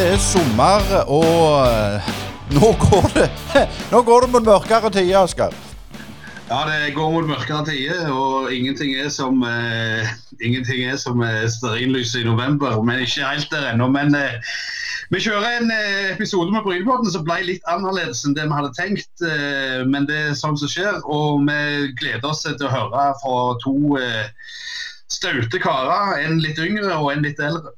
Det er sommer, og eh, nå går det Nå går det mot mørkere tider, Asker. Ja, det går mot mørkere tider, og ingenting er som eh, Ingenting er som eh, stearinlyset i november. Men ikke helt der ennå. Men eh, vi kjører en eh, episode med Brynepodden som ble litt annerledes enn det vi hadde tenkt. Eh, men det er sånn som skjer, og vi gleder oss til å høre fra to staute karer. En litt yngre og en litt eldre.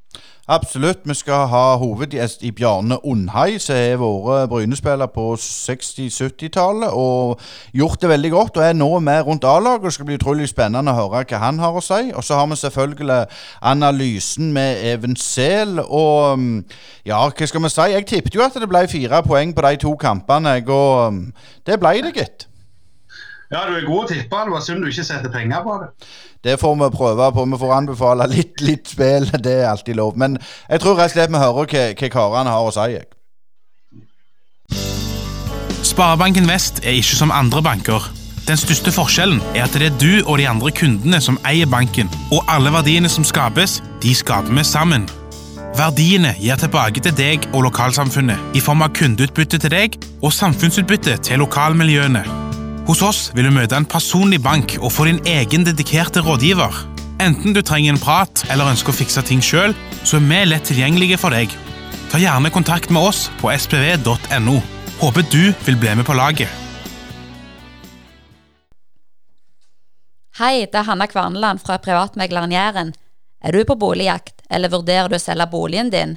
Absolutt. Vi skal ha hovedgjest i Bjarne Undhei, som har vært Bryne-spiller på 60-70-tallet og gjort det veldig godt. Og er nå med rundt A-laget. Det skal bli utrolig spennende å høre hva han har å si. Og så har vi selvfølgelig analysen med Even Sehl. Og mm, ja, hva skal vi si? Jeg tippet jo at det ble fire poeng på de to kampene, og mm, det ble det, gitt. Ja, du er god å tippe. Det var synd du ikke setter penger på det. Det får vi prøve på. Vi får anbefale litt, litt spill. Det er alltid lov. Men jeg tror rett og slett vi hører hva, hva karene har å si. jeg. Sparebanken Vest er ikke som andre banker. Den største forskjellen er at det er du og de andre kundene som eier banken, og alle verdiene som skapes, de skaper vi sammen. Verdiene gir tilbake til deg og lokalsamfunnet i form av kundeutbytte til deg og samfunnsutbytte til lokalmiljøene. Hos oss vil du møte en personlig bank og få din egen dedikerte rådgiver. Enten du trenger en prat eller ønsker å fikse ting sjøl, så er vi lett tilgjengelige for deg. Ta gjerne kontakt med oss på spv.no. Håper du vil bli med på laget. Hei, det er Hanna Kvarneland fra Privatmegleren Jæren. Er du på boligjakt, eller vurderer du å selge boligen din?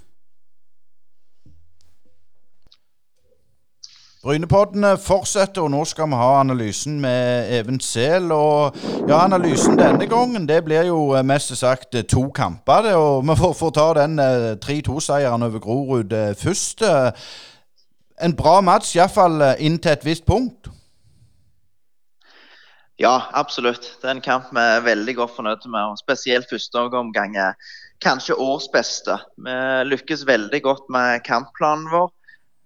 Brynepoddene fortsetter, og nå skal vi ha analysen med Even Sehl. Ja, analysen denne gangen det blir jo eh, mest sagt eh, to kamper. Det, og vi får, får ta den eh, 3-2-seieren over Grorud eh, først. Eh, En bra match, iallfall eh, inn til et visst punkt. Ja, absolutt. Det er en kamp vi er veldig godt fornøyd med. og Spesielt første omgang kanskje års beste. Vi lykkes veldig godt med kampplanen vår.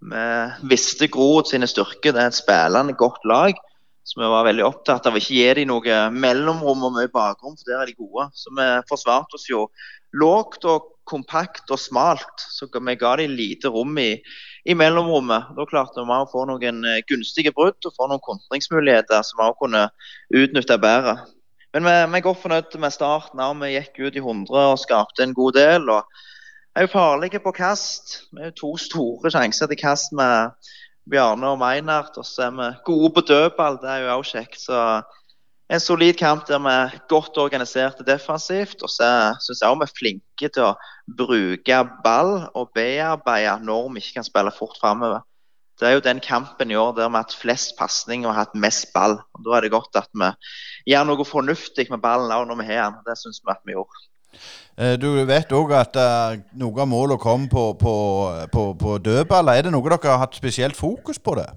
Vi visste Grorud sine styrker. Det er et spillende godt lag. Så vi var veldig opptatt av å ikke gi dem noe mellomrom og mye bakrom, for der er de gode. Så vi forsvarte oss jo lågt og kompakt og smalt. Så vi ga dem lite rom i, i mellomrommet. Da klarte vi å få noen eh, gunstige brudd og få noen kontringsmuligheter som vi også kunne utnytte bedre. Men vi, vi er godt fornøyd med starten. Vi gikk ut i 100 og skapte en god del. og er jo farlige på kast. Vi har to store sjanser til kast med Bjarne og Meinert. Og så er vi gode på dødball, det er jo også kjekt. Så en solid kamp der vi er godt organiserte defensivt. Og så syns jeg også vi er flinke til å bruke ball og bearbeide når vi ikke kan spille fort framover. Det er jo den kampen i år der vi har hatt flest pasninger og hatt mest ball. Og Da er det godt at vi gjør noe fornuftig med ballen òg når vi har den. Det syns vi at vi gjorde. Eh, Du vet òg at eh, noe av målet kom på, på, på, på dødballer. Er det noe dere har hatt spesielt fokus på det?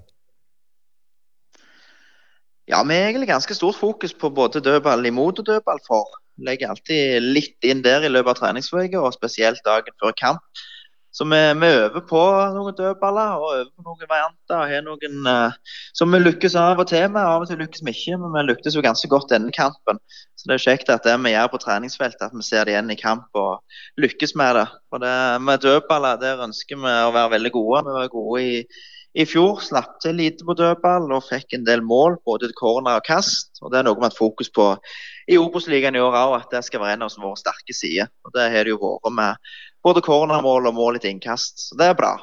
Ja, vi har egentlig ganske stort fokus på både dødball imot og dødball for. Legger alltid litt inn der i løpet av treningsuka, og spesielt dagen før kamp. Så vi, vi øver på noen dødballer og øver på noen varianter. og har noen uh, som vi lykkes av og til med. Av og til lykkes vi ikke, men vi lyktes jo ganske godt denne kampen. Så det er kjekt at det vi gjør på treningsfeltet, at vi ser det igjen i kamp og lykkes med det. For det, med dødballer der ønsker vi å være veldig gode. Vi var gode i, i fjor, slapp til lite på dødball og fikk en del mål, både corner og kast. og Det er noe vi har fokus på i Obos-ligaen i år òg, at det skal være en av våre sterke sider. Og Det har det jo vært med både cornermål og mål etter innkast. Så det er bra.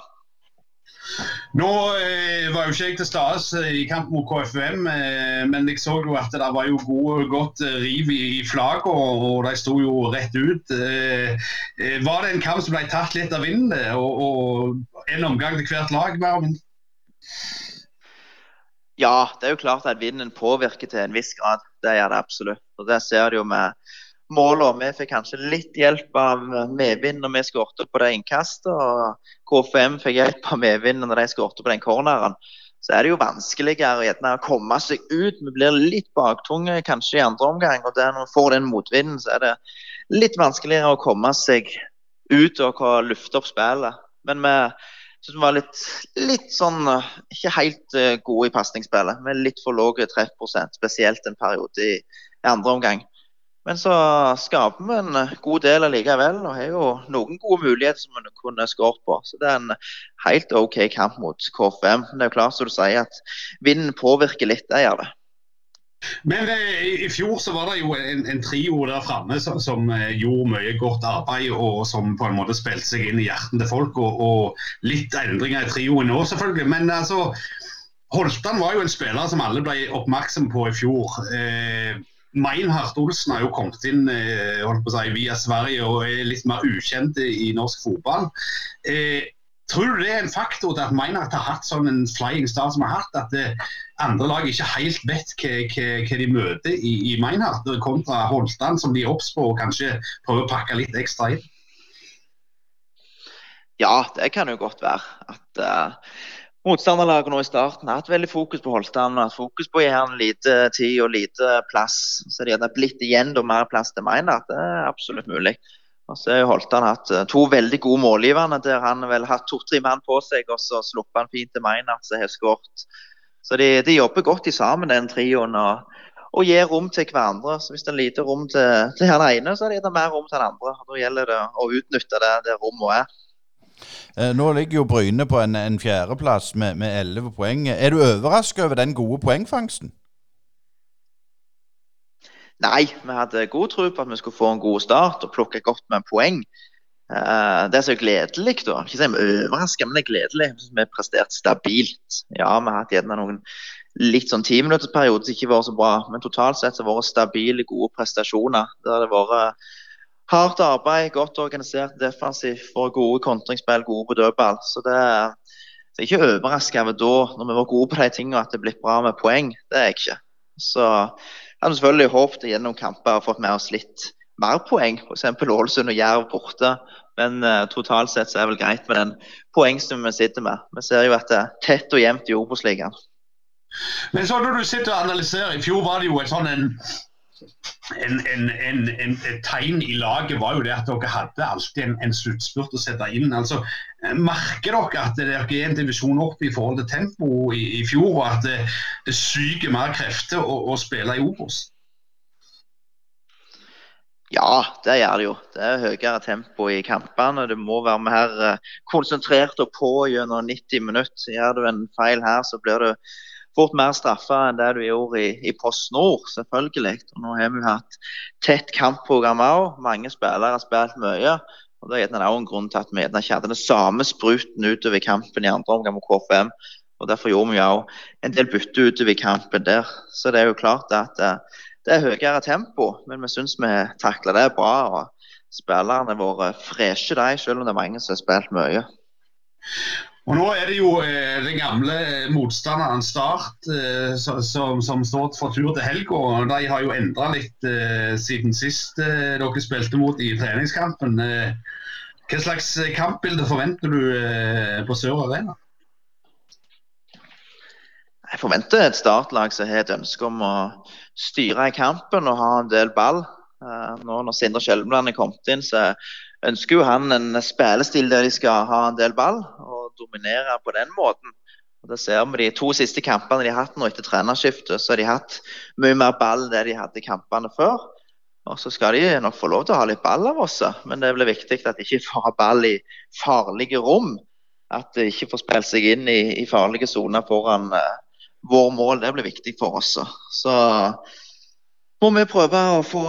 Nå eh, var jo ikke jeg til stede i kamp mot KFUM, eh, men jeg så jo at det var jo god, godt eh, riv i, i flagget, og, og de sto jo rett ut. Eh, eh, var det en kamp som ble tatt litt av vinden, og, og en omgang til hvert lag? Marvin? Ja, det er jo klart at vinden påvirker til en viss grad. Det gjør det absolutt. Og Det ser du jo med målene. Vi fikk kanskje litt hjelp av medvind når vi skårte på det innkastet. Og KFM fikk hjelp av medvind når de skårte på den corneren. så er det jo vanskeligere å komme seg ut. Vi blir litt baktunge kanskje i andre omgang. og Når vi får den motvinden, så er det litt vanskeligere å komme seg ut og lufte opp spillet. Men vi synes vi var litt, litt sånn ikke helt uh, gode i pasningsspillet. Med litt for lav treffprosent, spesielt en periode i, i andre omgang. Men så skaper vi en eh, god del allikevel, og har jo noen gode muligheter som vi kunne skåret på. Så det er en helt OK kamp mot KFM. Men det er jo klart som du sier at vinden påvirker litt, det gjør det. Men eh, i fjor så var det jo en, en trio der framme som, som, eh, gjorde mye godt arbeid, og som på en måte spilte seg inn i hjertene til folk. Og, og, litt endringer i trioen nå, selvfølgelig. Men altså, Holtan var jo en spiller som alle ble oppmerksom på i fjor. Eh, Meinhard Olsen har jo kommet inn eh, si, via Sverige og er litt mer ukjent i norsk fotball. Eh, tror du det er en faktor til at Meinhard har hatt sånn en flying start som har hatt, at det, eh, andre lag ikke helt vet hva, hva, hva de møter i, i Meinhard, kontra Holtan, som de obs på og kanskje prøver å pakke litt ekstra inn? Ja, det kan jo godt være. at uh motstanderlaget nå i starten har hatt veldig fokus på Holtan. Hatt fokus på å gi han lite tid og lite plass. Så de hadde blitt igjen da mer plass til Meinert. Det er absolutt mulig. Og så har Holtan hatt eh, to veldig gode målgivende der han vel har hatt to-tre mann på seg, og så sluppet han fint til Meinert, som har skåret. Så de, de, jobber godt sammen, den trioen. og, og gir rom til hverandre. Så Hvis det er lite rom til, til han ene, så er det mer rom til den andre. og Da gjelder det å utnytte det, det rommet er. Eh, nå ligger jo Bryne på en, en fjerdeplass med elleve poeng. Er du overrasket over den gode poengfangsten? Nei, vi hadde god tro på at vi skulle få en god start og plukke godt med en poeng. Det det er så gledelig, da. Ikke si overraska, men det er gledelig. Vi har prestert stabilt. Ja, vi har hatt gjerne noen litt sånn timinuttersperioder som ikke har vært så bra, men totalt sett så har det vært stabile, gode prestasjoner. Det har vært Hardt arbeid, godt organisert defensivt for gode kontringsspill, gode på dødball. Så det, det er ikke overraska over da, når vi var gode på de tingene, at det er blitt bra med poeng. Det er jeg ikke. Så jeg hadde selvfølgelig håpet gjennom kamper å fått med oss litt mer poeng. F.eks. Ålesund og Jerv borte. Men uh, totalt sett så er det vel greit med den poengsummen vi sitter med. Vi ser jo at det er tett og jevnt i Obos-ligaen. Men så når du sitter og analyserer, I fjor var det jo en sånn en en, en, en, et tegn i laget var jo det at dere hadde alltid en, en sluttspurt å sette inn. altså Merker dere at dere er en divisjon opp i forhold til tempoet i, i, fjor, og at det, det suger mer krefter å, å spille i Obos? Ja, det gjør det jo. Det er høyere tempo i kampene. Du må være mer eh, konsentrert og på gjennom 90 minutter. Gjør du en feil her, så blir du fort mer straffer enn det du gjorde i, i Post Nord, selvfølgelig. Og nå har vi hatt tett kampprogram òg. Mange spillere har spilt mye. og Det er også en grunn til at vi ikke hadde den samme spruten utover kampen i andre omgang med KFM. og Derfor gjorde vi òg en del bytte utover kampen der. Så det er jo klart at eh, det er høyere tempo, men vi syns vi takler det bra. og Spillerne våre freshe, de, selv om det er mange som har spilt mye. Og Nå er det jo eh, den gamle motstanderen Start eh, som, som, står for tur til helga. De har jo endra litt eh, siden sist eh, dere spilte mot i treningskampen. Eh, hva slags kampbilde forventer du eh, på Sør Arena? Jeg forventer et startlag som har et ønske om å styre i kampen og ha en del ball. Nå når Sindre Skjelmeland er kommet inn, så ønsker jo han en spillestil der de skal ha en del ball. og dominere på den måten. Og det ser vi De to siste kampene de har hatt nå etter trenerskiftet, så har de hatt mye mer ball enn det de hadde kampene før. Og Så skal de nok få lov til å ha litt ball av oss, men det blir viktig at de ikke får ha ball i farlige rom. At de ikke får spilt seg inn i, i farlige soner foran uh, vår mål. Det blir viktig for oss. Så må vi prøve å få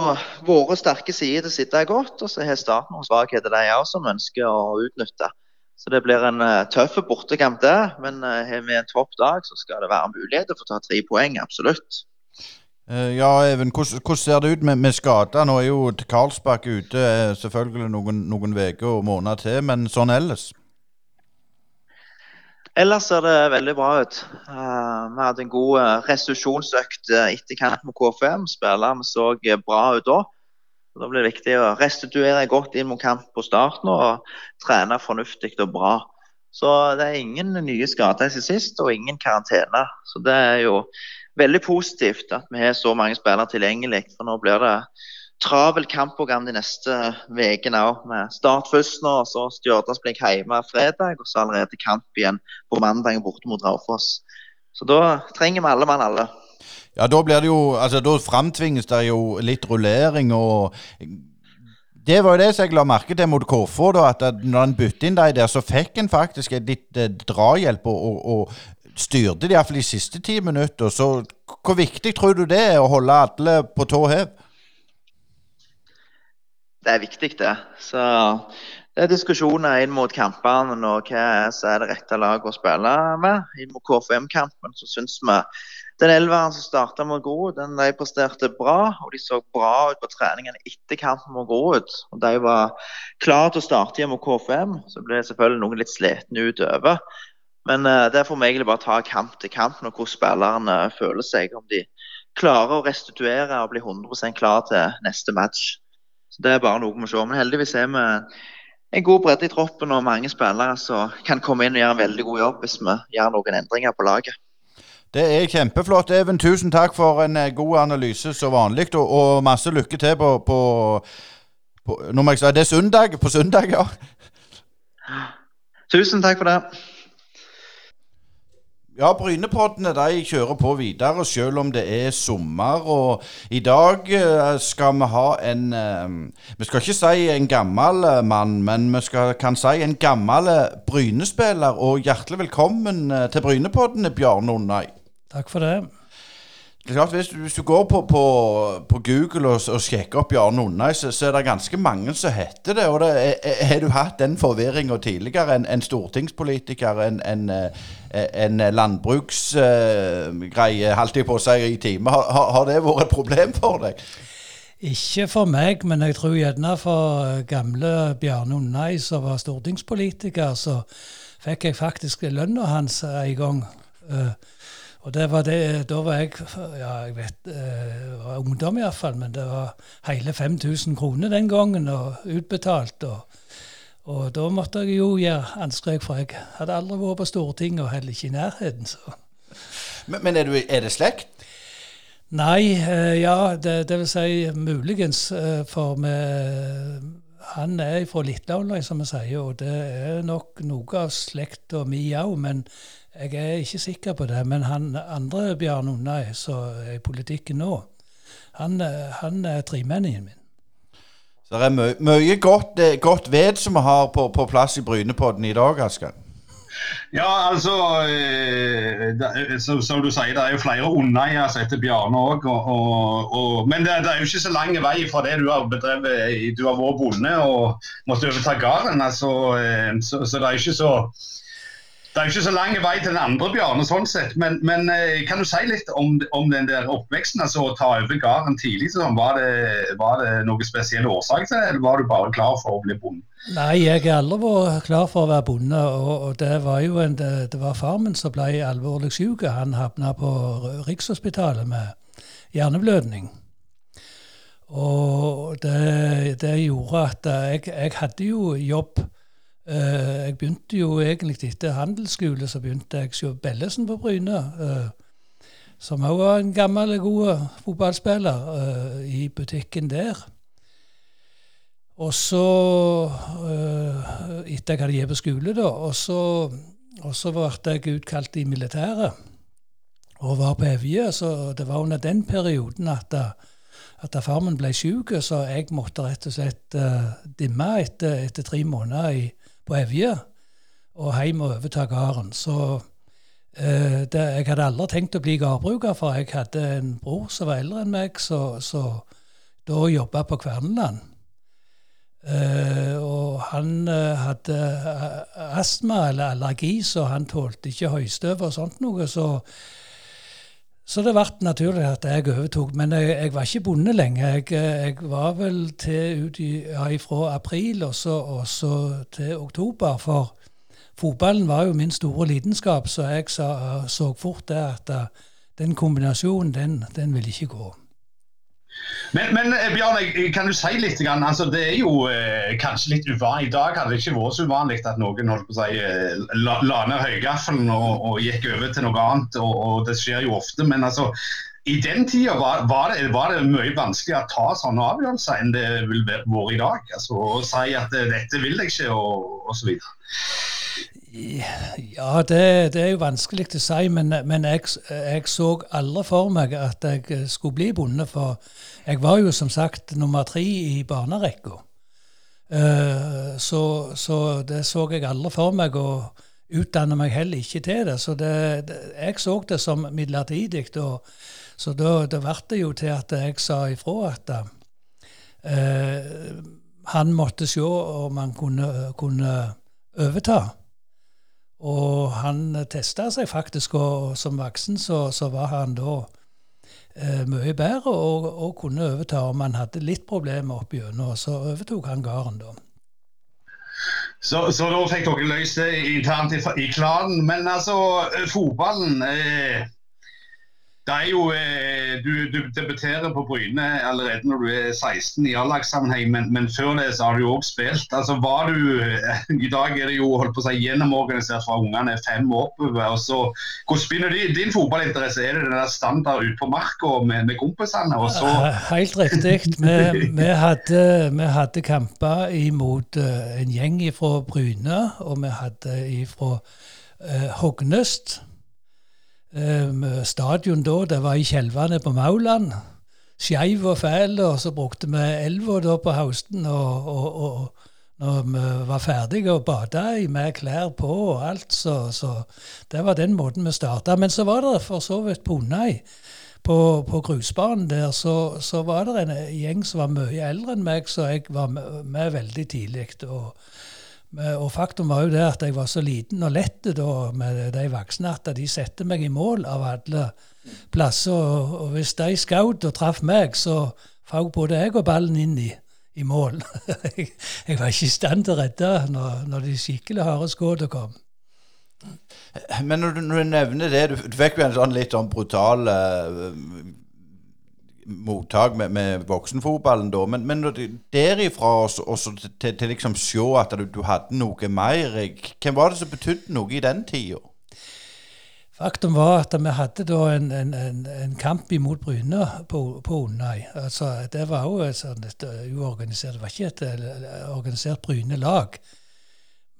våre sterke sider til å sitte godt. Og så har staten noen svakheter de òg som ønsker å utnytte. Så det blir en uh, tøff bortekamp, det. Men uh, har vi en topp dag, så skal det være muligheter for å ta tre poeng. Absolutt. Uh, ja, Even, hvordan, hvordan, ser det ut med, med skader? Nå er jo Karlsbakk ute selvfølgelig noen uker og måneder til, men sånn ellers? Ellers ser det veldig bra ut. Uh, vi hadde en god restitusjonsøkt etter kamp med KFM. Spillerne så bra ut da. Da blir det viktig å restituere godt inn mot kamp på starten og trene fornuftig og bra. Så det er ingen nye skader siden sist, og ingen karantene. Så det er jo veldig positivt at vi har så mange spillere tilgjengelig. For nå blir det travel kampprogram de neste ukene òg. Med start først nå, så Stjørdalsblink hjemme fredag, og så allerede kamp igjen på mandag borte mot Raufoss. Så da trenger vi alle mann alle. Ja, da blir det jo Altså, da framtvinges det jo litt rullering og det var jo det som jeg la merke til mot KFO, da, at når en bytte inn de der, så fikk en faktisk litt eh, drahjelp og, og, og styrte det iallfall de siste ti minutter. Så hvor viktig tror du det er å holde alle på tå hev? Det er viktig, det. Så det er diskusjoner inn mot kampene og hva er det rette laget å spille med. Inn mot KFM-kampen så syns vi den elveren som starta mot Grorud, den de presterte bra. Og de så bra ut på treningene etter kampen mot Grorud. Og de var klare til å starte igjen mot KFM. Så ble selvfølgelig noen litt slitne utover. Men uh, der får vi egentlig bare ta kamp til kamp og hvordan spillerne føler seg. Om de klarer å restituere og bli 100% klar til neste match. Så Det er bare noe vi må se. Men heldigvis er vi en god bredde i troppen og mange spillere som kan komme inn og gjøre en veldig god jobb hvis vi gjør noen endringer på laget. Det er kjempeflott. Even, tusen takk for en eh, god analyse som vanlig, og, og, masse lykke til på, på, på Nå må jeg si Det er søndag? På søndag, ja. Tusen takk for det. Ja, Brynepoddene de kjører på videre selv om det er sommer. Og i dag eh, skal vi ha en eh, Vi skal ikke si en gammel mann, men vi skal, kan si en gammel Brynespiller. Og hjertelig velkommen til Brynepoddene, Bjarne Undai. Takk for det. Det er klart, Hvis, hvis du går på, på, på Google og, og, sjekker opp Bjarne Undheim, så, så, er det ganske mange som heter det. og Har du hatt den forvirringa tidligere? En, en stortingspolitiker, en, en, eh, en landbruksgreie, uh, holdt jeg på å si, i time. Har, har, det vært et problem for deg? Ikke for meg, men jeg tror gjerne for gamle Bjarne Undheim, som var stortingspolitiker, så fikk jeg faktisk lønna hans en gang. Uh, og var det, da var jeg ja, jeg vet, jeg var ungdom iallfall, men det var hele 5000 kroner den gangen og utbetalt. Og, og, da måtte jeg jo gjøre anstrek, for jeg hadde aldri vært på Stortinget og heller ikke i nærheten. Så. Men, men er, du, er, det slekt? Nei, eh, ja, det, det, vil si muligens. Eh, for vi, han er fra Littlaunøy, som vi sier, og det er nok noe av slekta mi òg. Men jeg er ikke sikker på det, men han andre Bjarne Unnai, som er i politikken nå, han, han er tremenningen min. Så det er mye, mye godt, eh, godt ved som vi har på, på plass i Brynepodden i dag, Asker? Ja, altså eh, så, Som du sier, det er jo flere unneier som heter Bjarne òg. Men det, det, er jo ikke så lang vei fra det du har bedrevet Du har vært bonde og måtte overta gården. Altså, eh, så, så det er ikke så det er jo ikke så lang vei til den andre Bjarne, sånn sett. Men, men eh, kan du si litt om, om den der oppveksten? altså Å ta over gården tidlig? Sånn, var, det, var det noen spesiell årsak til det, eller var du bare klar for å bli bonde? Nei, jeg har aldri vært klar for å være bonde. Og, og det var jo en, det, det var far min som ble alvorlig syk. Han havna på Rikshospitalet med hjerneblødning. Og det, det gjorde at jeg, jeg hadde jo jobb Eh, jeg begynte jo egentlig etter handelsskole, så begynte jeg hos Bellesen på Bryne. Eh, som òg var en gammel, god fotballspiller eh, i butikken der. Og så, etter jeg hadde gitt på skole, da, og så, og så ble jeg utkalt i militæret og var på Evje. Så det var under den perioden at, at far min ble syk, så jeg måtte rett og slett dimme etter, etter tre måneder i, på Evje og hjem og overta gården. Så eh, det, jeg hadde aldri tenkt å bli gårdbruker, for jeg hadde en bror som var eldre enn meg, så, så da jobba på Kverneland. Eh, og han eh, hadde eh, astma eller allergi, så han tålte ikke høystøv og sånt noe. så så det ble naturlig at jeg overtok. Men jeg, jeg var ikke bonde lenge. Jeg, jeg, var vel til ut i, ja, fra april og så, til oktober. For fotballen var jo min store lidenskap, så jeg så, så fort det at den kombinasjonen, den, den ville ikke gå. Men, men eh, Bjørn, kan du si litt? Altså, det er jo eh, kanskje litt uvanlig. I dag hadde det ikke vært så uvanlig at noen holdt på å si, eh, la, la ned høygaffelen og, og, gikk over til noe annet. Og, og, Det skjer jo ofte. Men altså, i den tida var, var, det, var, det, mye vanskeligere å ta sånne avgjørelser enn det vil være i dag. Altså, Å si at eh, dette vil jeg ikke, og osv. Ja, det, det, er jo vanskelig å si, men, men jeg, jeg, så aldri for meg at jeg skulle bli bonde. For jeg var jo som sagt nummer tre i barnerekka. Uh, så, så, det så jeg aldri for meg, og utdanna meg heller ikke til det. Så det, det, jeg så det som midlertidig. Og, så da, da ble det jo til at jeg sa ifra at uh, han måtte se om han kunne, kunne overta. Og han testa seg faktisk, og som voksen så, så, var han da eh, mye bedre og, og, kunne overta om han hadde litt problemer opp gjennom. Så overtok han gården da. Så, så, da fikk dere løst det internt i, i klanen. Men altså, fotballen eh, det er jo, eh, du, du, debuterer på Bryne allerede når du er 16 i A-lagssammenheng, men, men, før det så har du jo òg spilt. Altså, var du, eh, I dag er det jo holdt på å si, gjennomorganisert fra ungene er fem år oppover. og Hvordan begynner de, din fotballinteresse? Er det den der standard ute på marka med, med kompisene? og så... Helt riktig. Vi, vi, hadde, vi hadde kamper imot uh, en gjeng fra Bryne, og vi hadde ifra uh, Hognøst. Um, stadion da, det var i Skjelvane på Mauland. Skeiv og fæl, og så brukte vi elva da på Hausten. Og, og, og, når vi var ferdige og bada med klær på og alt, så, så, det var den måten vi starta. Men så var det for så vidt på Undøy. På, på grusbanen der så, så, var det en gjeng som var mye eldre enn meg, så jeg var med, med veldig tidlig. Og, og faktum var jo det at jeg var så liten og lett med de voksne at de satte meg i mål av alle plasser. Og, hvis de skjøt og traff meg, så føk både jeg og ballen inn i, i mål. jeg, var ikke i stand til å redde når, når de skikkelig harde skuddene kom. Men når du, når du, nevner det, du, du fikk jo en sånn litt sånn brutal uh, mottak med, med voksenfotballen da. Men, men derifra og til, til, liksom se at du, du, hadde noe mer Hvem var det som betydde noe i den tida? Faktum var at vi hadde da en, en, en, en kamp imot Bryne på, på Undøy. Altså, det var jo et, et uorganisert Det var ikke et, et organisert Bryne-lag.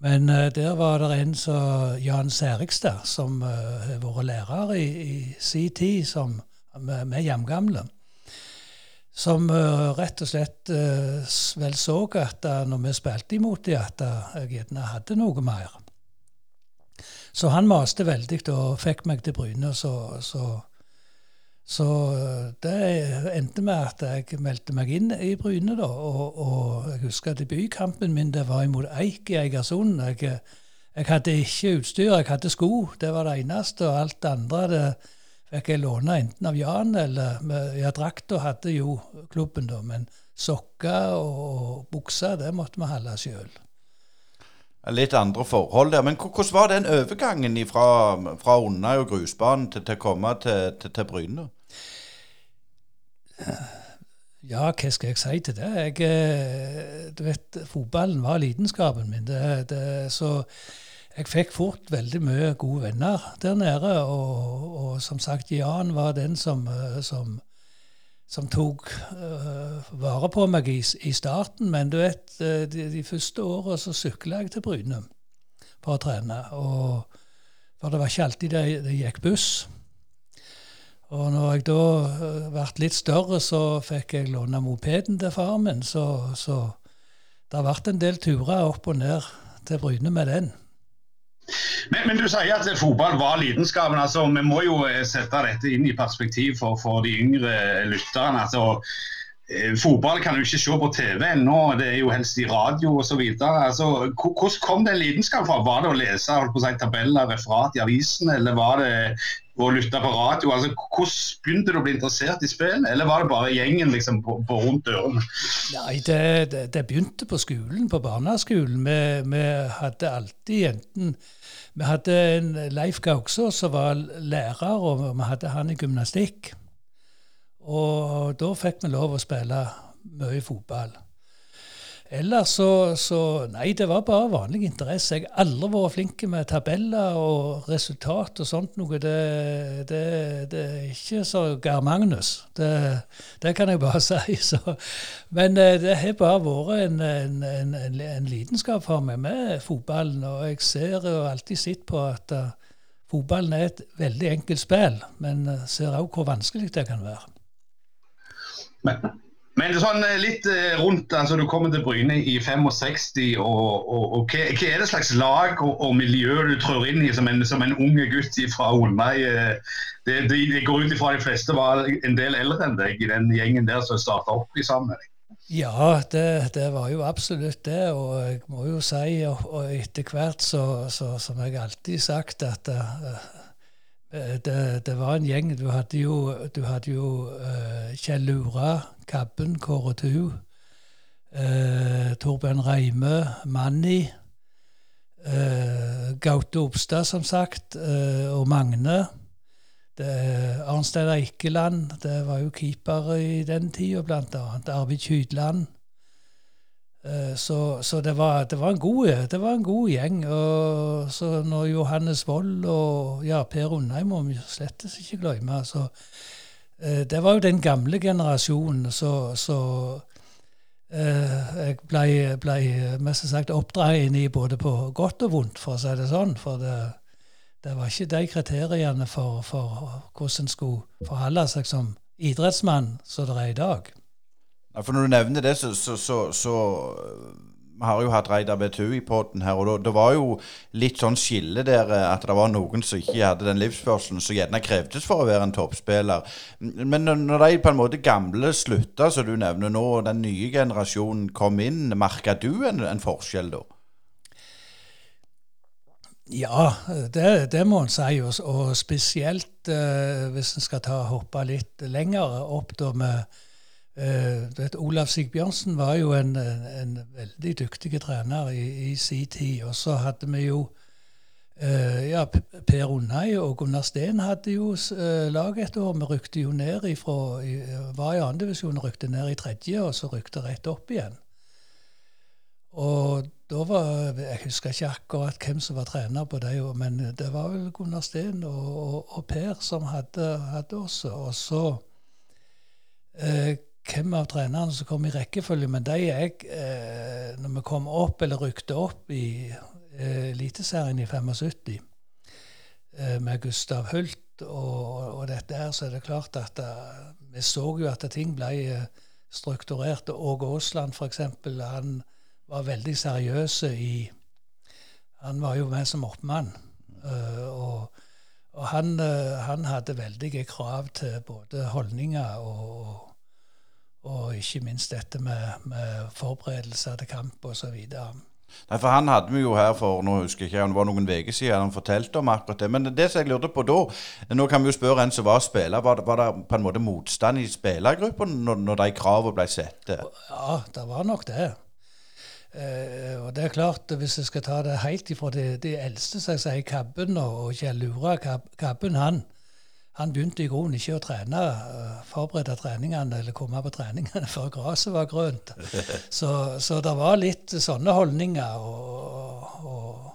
Men uh, der var det en som Jan Særikstad, som uh, vært lærer i, i sin tid, som med hjemgamle som uh, rett og slett uh, vel så at uh, når vi spilte imot dem, at jeg gjerne hadde noe mer. Så han maste veldig og fikk meg til Bryne. Så, så, så, det endte med at jeg meldte meg inn i Bryne. da, Og, og jeg husker debutkampen min det var imot Eik i Eigersund. Jeg, jeg hadde ikke utstyr, jeg hadde sko. Det var det eneste. Og alt det andre det fikk jeg låne enten av Jan eller Ja, drakta hadde jo klubben, da, men sokker og bukser, det måtte vi holde sjøl. Litt andre forhold der. Men hvordan var den overgangen fra, fra Undøy og grusbanen til, til, å komme til, til, til Bryne? Ja, hva skal jeg si til det? Jeg, eh, du vet, Fotballen var lidenskapen min. Det, det, så jeg fikk fort veldig mye gode venner der nede. Og, og som sagt, Jan var den som, eh, som, som tok uh, vare på meg i, i, starten. Men du vet, eh, de, de første åra så sykla jeg til Bryne for å trene. Og, for det var ikke alltid det, det gikk buss. Og når jeg da ble litt større, så fikk jeg låne mopeden til faren min. Så, så det vært en del turer opp og ned til Bryne med den. Men, men, du sier at fotball var lidenskapen. altså Vi må jo eh, sette dette inn i perspektiv for, for de yngre lytterne. altså Fotball kan du ikke se på TV ennå, det er jo helst i radio osv. Altså, hvordan kom den lidenskapen fra? Var det å lese holdt på å si, tabeller, referat i avisen, eller var det å lytte på radio? Altså, hvordan begynte du å bli interessert i spill, eller var det bare gjengen liksom, på, på rundt dørene? Nei, det, det, det, begynte på skolen, på barneskolen. Vi, vi hadde alltid enten vi hadde en Leif Gauksås som var lærer, og vi hadde han i gymnastikk. Og da fikk vi lov å spille mye fotball. Ellers så, så, Nei, det var bare vanlig interesse. Jeg har aldri vært flink med tabeller og resultat og sånt noe. Det, det, det er ikke så Geir Magnus. Det, det, kan jeg bare si. Så. Men eh, det har bare vært en, en, en, en, lidenskap for meg med fotballen. Og jeg ser og alltid sett på at uh, fotballen er et veldig enkelt spill, men uh, ser òg hvor vanskelig det kan være. Men men sånn eh, litt eh, rundt, altså Du kommer til Bryne i 65. og, og, og hva, hva, er det slags lag og, og, miljø du trår inn i som en, som en unge gutt fra Holmøy? Eh, det, det, det, går ut ifra de fleste var en del eldre enn deg i den gjengen der som starta opp i sammen. Ja, det, det, var jo absolutt det. Og jeg må jo si, og, og etter hvert så, så, som jeg alltid sagt, at uh, det, det, var en gjeng. Du hadde jo, du hadde jo uh, Kjell Lura, Kabben, Kåre Tu, uh, Torben Reime, Manni, uh, Gaute Obstad, som sagt, og Magne. Arnstein Eikeland, det var jo keeper i den tida, blant annet. Arvid Kydland. Eh, så, så det, var, det, var god, det, var, en god, gjeng. Og så når Johannes Wold og ja, Per Undheim må vi slett ikke glemme. Så, eh, det var jo den gamle generasjonen. Så, så eh, jeg ble, ble mest sagt oppdratt inn i både på godt og vondt, for å si det sånn. For det, det var ikke de kriteriene for, for hvordan en skulle forholde seg som idrettsmann som det er i dag. Ja, for Når du nevner det, så, så, så, så Vi har jo hatt Reidar BTU i poden her, og det var jo litt sånn skille der eh, at det var noen som ikke hadde den livsførselen som gjerne krevdes for å være en toppspiller. Men når de på en måte gamle slutta, som du nevner nå, og den nye generasjonen kom inn, merka du en, en forskjell da? Ja, det, det, må en si. Og, spesielt eh, hvis en skal ta hoppe litt lenger opp da med vet, Olav Sigbjørnsen var jo en, en veldig dyktig trener i, i sin tid. Og så hadde vi jo uh, ja, Per Undhei og Gunnar Steen hadde jo uh, lag et år. Vi rykte jo ned ifra, i, var i andredivisjon og rykte ned i tredje, og så rykte rett opp igjen. Og da var Jeg husker ikke akkurat hvem som var trener på det, men det var vel Gunnar Steen og, og, og Per som hadde, hadde også. Og så hvem av trenerne som kom i rekkefølge, men de jeg, eh, når vi kom opp, eller rykte opp i eh, i 75, eh, med Gustav Hult og, og, dette her, så er det klart at eh, vi så jo at ting ble eh, strukturert. Åge Aasland, f.eks., han var veldig seriøs i Han var jo med som oppmann. Uh, og, og han, uh, han, hadde veldige krav til både holdninger og, og ikke minst dette med, med forberedelser til kamp osv. Nei, for Han hadde vi jo her for nå husker jeg ikke, det var noen uker siden han fortalte om akkurat det. Men det som jeg lurte på da Nå kan vi jo spørre en som var spiller. Var det, var det på en måte motstand i spillergruppen når, når de kravene ble satt? Ja, det var nok det. Eh, og det er klart, Hvis jeg skal ta det helt ifra de, de eldste, som jeg sier Kabben og Kjell Lura Kabben, han, han begynte i grunnen ikke å trene, eh, forberede treningene eller komme på treningene før gresset var grønt. Så, så, det var litt sånne holdninger. Og, og,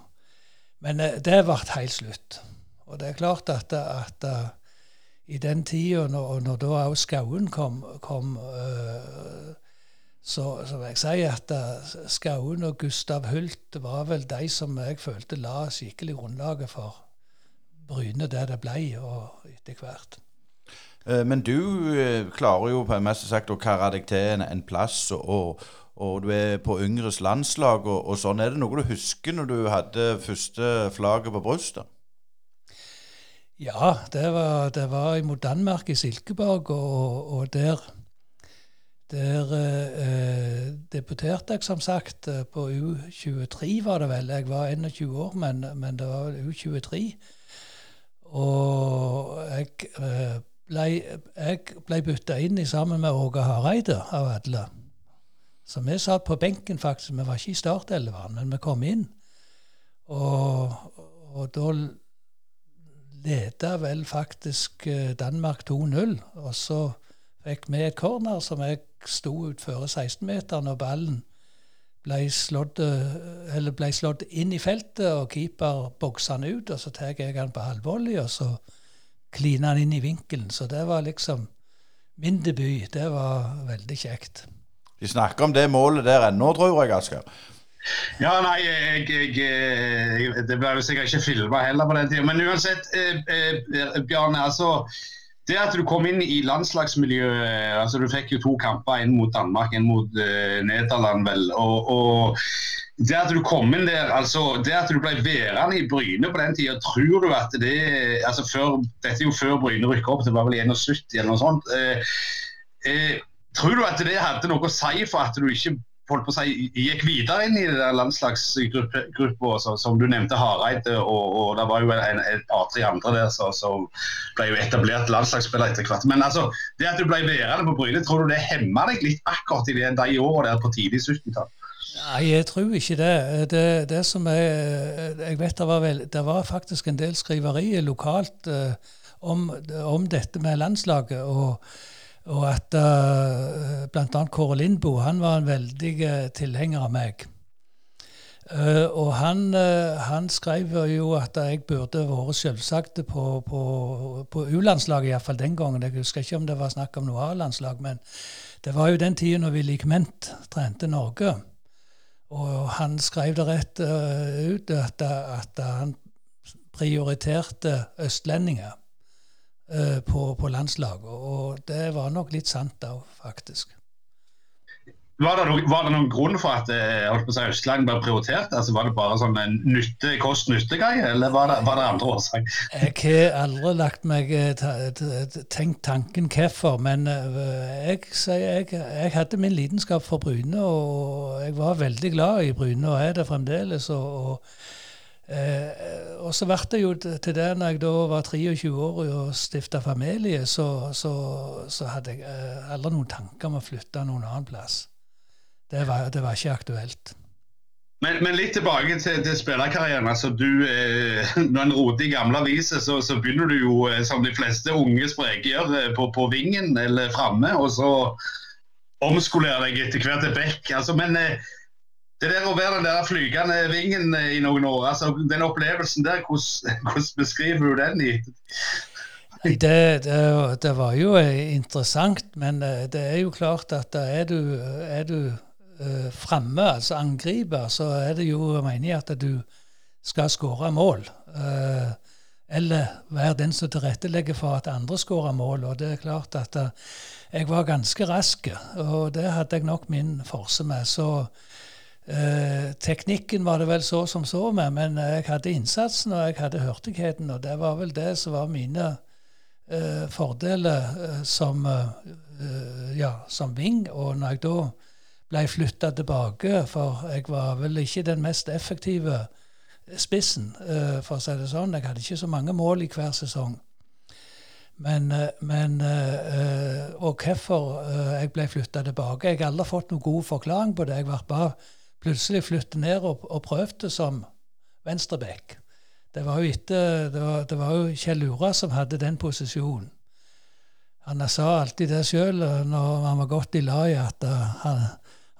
men eh, det ble helt slutt. Og det er klart at, at uh, i den tida, når, når da òg Skauen kom, kom så, så, vil jeg si at Skauen og Gustav Hult var vel de som jeg følte la skikkelig grunnlaget for Bryne der det ble, og etter hvert. Eh, men du eh, klarer jo på mest sagt å karre deg til en, en plass, og, og, du er på yngres landslag og, og, sånn. Er det noe du husker når du hadde første flagget på brystet? Ja, det var, det var imot Danmark, i Silkeborg, og, og der der eh, debuterte jeg som sagt på U23, var det vel. Jeg var 21 år, men, men det var U23. Og jeg eh, ble, jeg ble bytta inn i sammen med Åge Hareide, av alle. Så vi satt på benken, faktisk. Vi var ikke i startelveren, men vi kom inn. Og, og da leda vel faktisk eh, Danmark 2-0. Og så fikk vi et corner som jeg sto utfor 16-meteren, og ballen ble slått, eller ble slått inn i feltet, og keeper boksa han ut. og Så tar jeg han på halvvolley, og så kliner han inn i vinkelen. Så det var liksom min debut. Det var veldig kjekt. De snakker om det målet der ennå, tror jeg, Asker. Ja, nei, jeg, jeg, jeg Det ble jo sikkert ikke filma heller på den tida. Men uansett, eh, eh, Bjarne. altså det at du kom inn i landslagsmiljøet altså Du fikk jo to kamper, en mot Danmark, en mot uh, Nederland, vel. Og, og, det at du kom inn der, altså det at du ble værende i Bryne på den tida, tror du at det altså før, Dette er jo før Bryne rykker opp, det var vel 71 eller noe sånt. Uh, uh, tror du at det hadde noe å si for at du ikke holdt på å si, gikk videre inn i den landslagsgruppa, som du nevnte, Hareide, og, og det var jo en, et par-tre andre der som ble jo etablert landslagsspiller etter hvert. Men altså, det at du ble værende på Bryne, tror du det hemma deg litt akkurat i de, de årene der på tidlig 70-tall? Nei, jeg tror ikke det. Det, det som jeg, jeg vet det var, vel, det var faktisk en del skriverier lokalt eh, om, om, dette med landslaget. og og at uh, bl.a. Kåre Lindboe han var en veldig uh, tilhenger av meg. Uh, og han, uh, han, skrev jo at jeg burde vært selvsagt på, på, på U-landslaget, iallfall den gangen. Jeg husker ikke om det var snakk om noe A-landslag, men det var jo den tida når Willy Kment trente Norge. Og han skrev det rett uh, ut at, at, han prioriterte østlendinger. Eh, på, på, landslaget. Og det var nok litt sant da, faktisk. Var det, noen, var det noen grunn for at eh, Østland ble prioritert? Altså, var det bare sånn en nytte, kost-nytte-greie, eller var det, var det andre årsaker? Jeg har aldri lagt meg eh, tenkt tanken hvorfor, men jeg, jeg, jeg, hadde min lidenskap for Bryne, og jeg var veldig glad i Bryne, og er det fremdeles. og, og Eh, og så ble det jo til det når jeg da var 23 år og stifta familie, så, så, så, hadde jeg eh, aldri noen tanker om å flytte noen annen plass. Det var, det var ikke aktuelt. Men, men, litt tilbake til, til spillerkarrieren. altså du, eh, Når en roter i gamle aviser, så, så, begynner du jo, eh, som de fleste unge spreke gjør, eh, på, på vingen eller framme. Og så omskolerer deg etter hvert til back. Altså, men eh, det der å være den der flygende vingen i noen år, altså den opplevelsen der, hvordan, hvordan beskriver du den? i det, det, det, var jo interessant, men eh, det er jo klart at er du, er du uh, framme, altså angriper, så er det jo meningen at du skal skåre mål. Uh, eller være den som tilrettelegger for at andre skårer mål. Og det er klart at uh, jeg var ganske rask, og det hadde jeg nok min forse med. Så Eh, teknikken var det vel så som så med, men jeg hadde innsatsen og jeg hadde hurtigheten. Og det var vel det som var mine eh, fordeler eh, som, eh, ja, som ving. Og når jeg da ble flytta tilbake, for jeg var vel ikke den mest effektive spissen, eh, for å si det sånn. Jeg hadde ikke så mange mål i hver sesong. Men, men Og hvorfor jeg ble flytta tilbake Jeg har aldri fått noen god forklaring på det. Jeg ble bare plutselig flytte ned og, og prøvde som venstreback. Det var jo etter, det var, det var jo Kjell Ura som hadde den posisjonen. Han sa alltid det sjøl når han var godt i lag, at uh, han,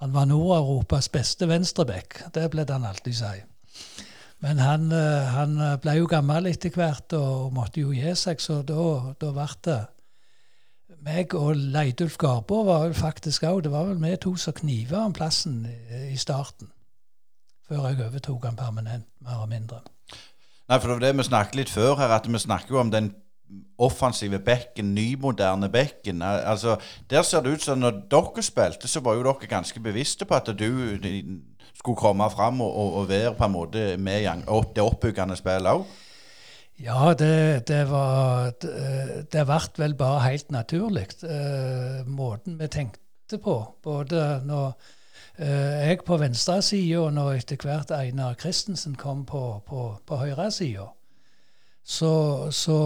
han, var Nord-Europas beste venstreback. Det ble det han alltid si. Men han, uh, han, ble jo gammel etter hvert og måtte jo gi seg, så da ble det meg og Leidulf Garbo var vel faktisk òg Det var vel vi to som kniva om plassen i, starten. Før jeg overtok han permanent, mer og mindre. Nei, for det var det vi snakket litt før her, at vi snakker jo om den offensive bekken, nymoderne bekken. Altså, Der ser det ut som når dere spilte, så var jo dere ganske bevisste på at du skulle komme fram og, og, og være på en måte med det oppbyggende spillet òg. Ja, det, det var Det ble vel bare helt naturlig, eh, måten vi tenkte på. Både når eh, jeg på venstresida, og når etter hvert Einar Christensen kom på, på, på høyresida. Så, så,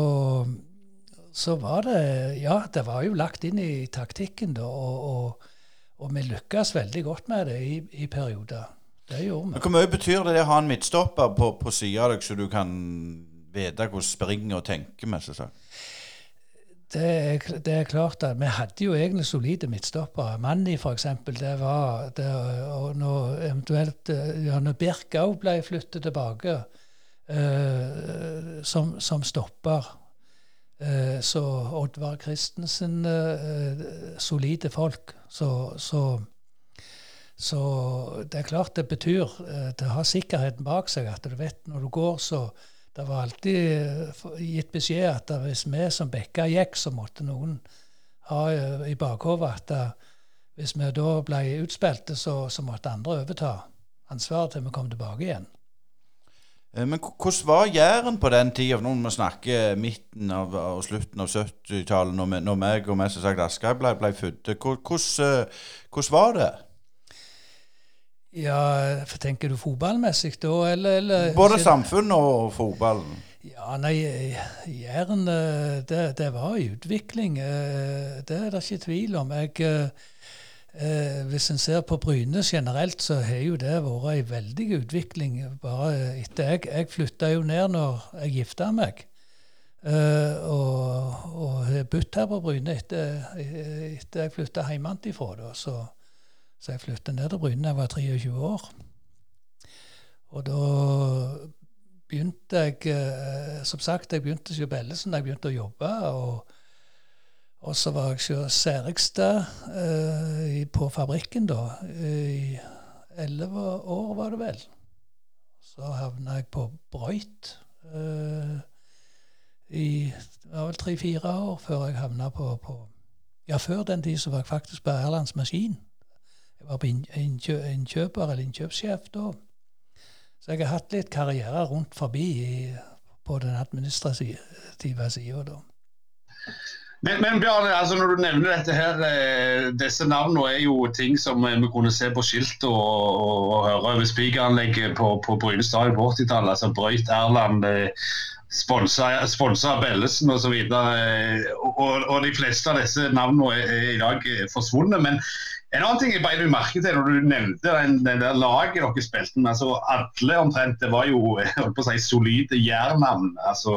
så var det Ja, det var jo lagt inn i taktikken, da. Og, og, og vi lykkes veldig godt med det i, i perioder. Det gjorde vi. Hvor mye betyr det å ha en midtstopper på, på sida av deg, så du kan vite hvordan springer og tenker med seg? det er, det er, klart at vi hadde jo egentlig solide midtstoppere. Manni, f.eks., det var det, Og når eventuelt ja, Birk òg ble flyttet tilbake uh, som, som, stopper uh, Så Oddvar Christensen uh, Solide folk. Så, så, så, det er klart det betyr Det har sikkerheten bak seg at du vet når du går, så det var alltid eh, gitt beskjed at hvis vi som Bekka gikk, så måtte noen ha eh, i bakhodet at eh, hvis vi da ble utspilte, så, så måtte andre overta ansvaret til vi kom tilbake igjen. Men hvordan var Jæren på den tida, når vi snakker midten av, og slutten av 70-tallet, når, når meg og mest sagt Aschehoug ble, ble født? Hvordan, hvordan var det? Ja, for Tenker du fotballmessig da, eller, eller Både samfunnet og fotballen? Ja, nei, Jæren det, det, var i utvikling. Eh, det er det ikke tvil om. Jeg, eh, hvis en ser på Bryne generelt, så har jo det vært ei veldig utvikling. Bare etter Jeg, jeg flytta jo ned når jeg gifta meg. Uh, og har bodd her på Bryne etter, etter jeg flytta hjemmefra. Så så jeg flyttet ned til Bryne da jeg var 23 år. Og da begynte jeg eh, Som sagt, jeg begynte hos Bellesen da jeg begynte å jobbe. Og, og så var jeg hos Serigstad eh, på fabrikken da. I elleve år, var det vel. Så havna jeg på Brøyt eh, i det var vel tre-fire år før jeg havna på, på Ja, før den tid så var jeg faktisk på Erlands Maskin. Var på innkjø, innkjøper eller innkjøpssjef da. Så jeg har hatt litt karriere rundt forbi i, på den administrative sida da. Men, men Bjarne, altså når du nevner dette her, eh, disse navnene er jo ting som eh, vi kunne se på skilt og, og, og høre over spikeranlegget på, på Bryne stadion på 80-tallet. Altså Brøyt Erland, eh, sponsa Bellesen osv. Og, og, og de fleste av disse navnene er, er i dag forsvunnet. Men en annen ting jeg bare vil merke til når du nevnte den, den der laget dere spilte med. altså Alle omtrent det var jo holdt på å si, solide jærnavn. altså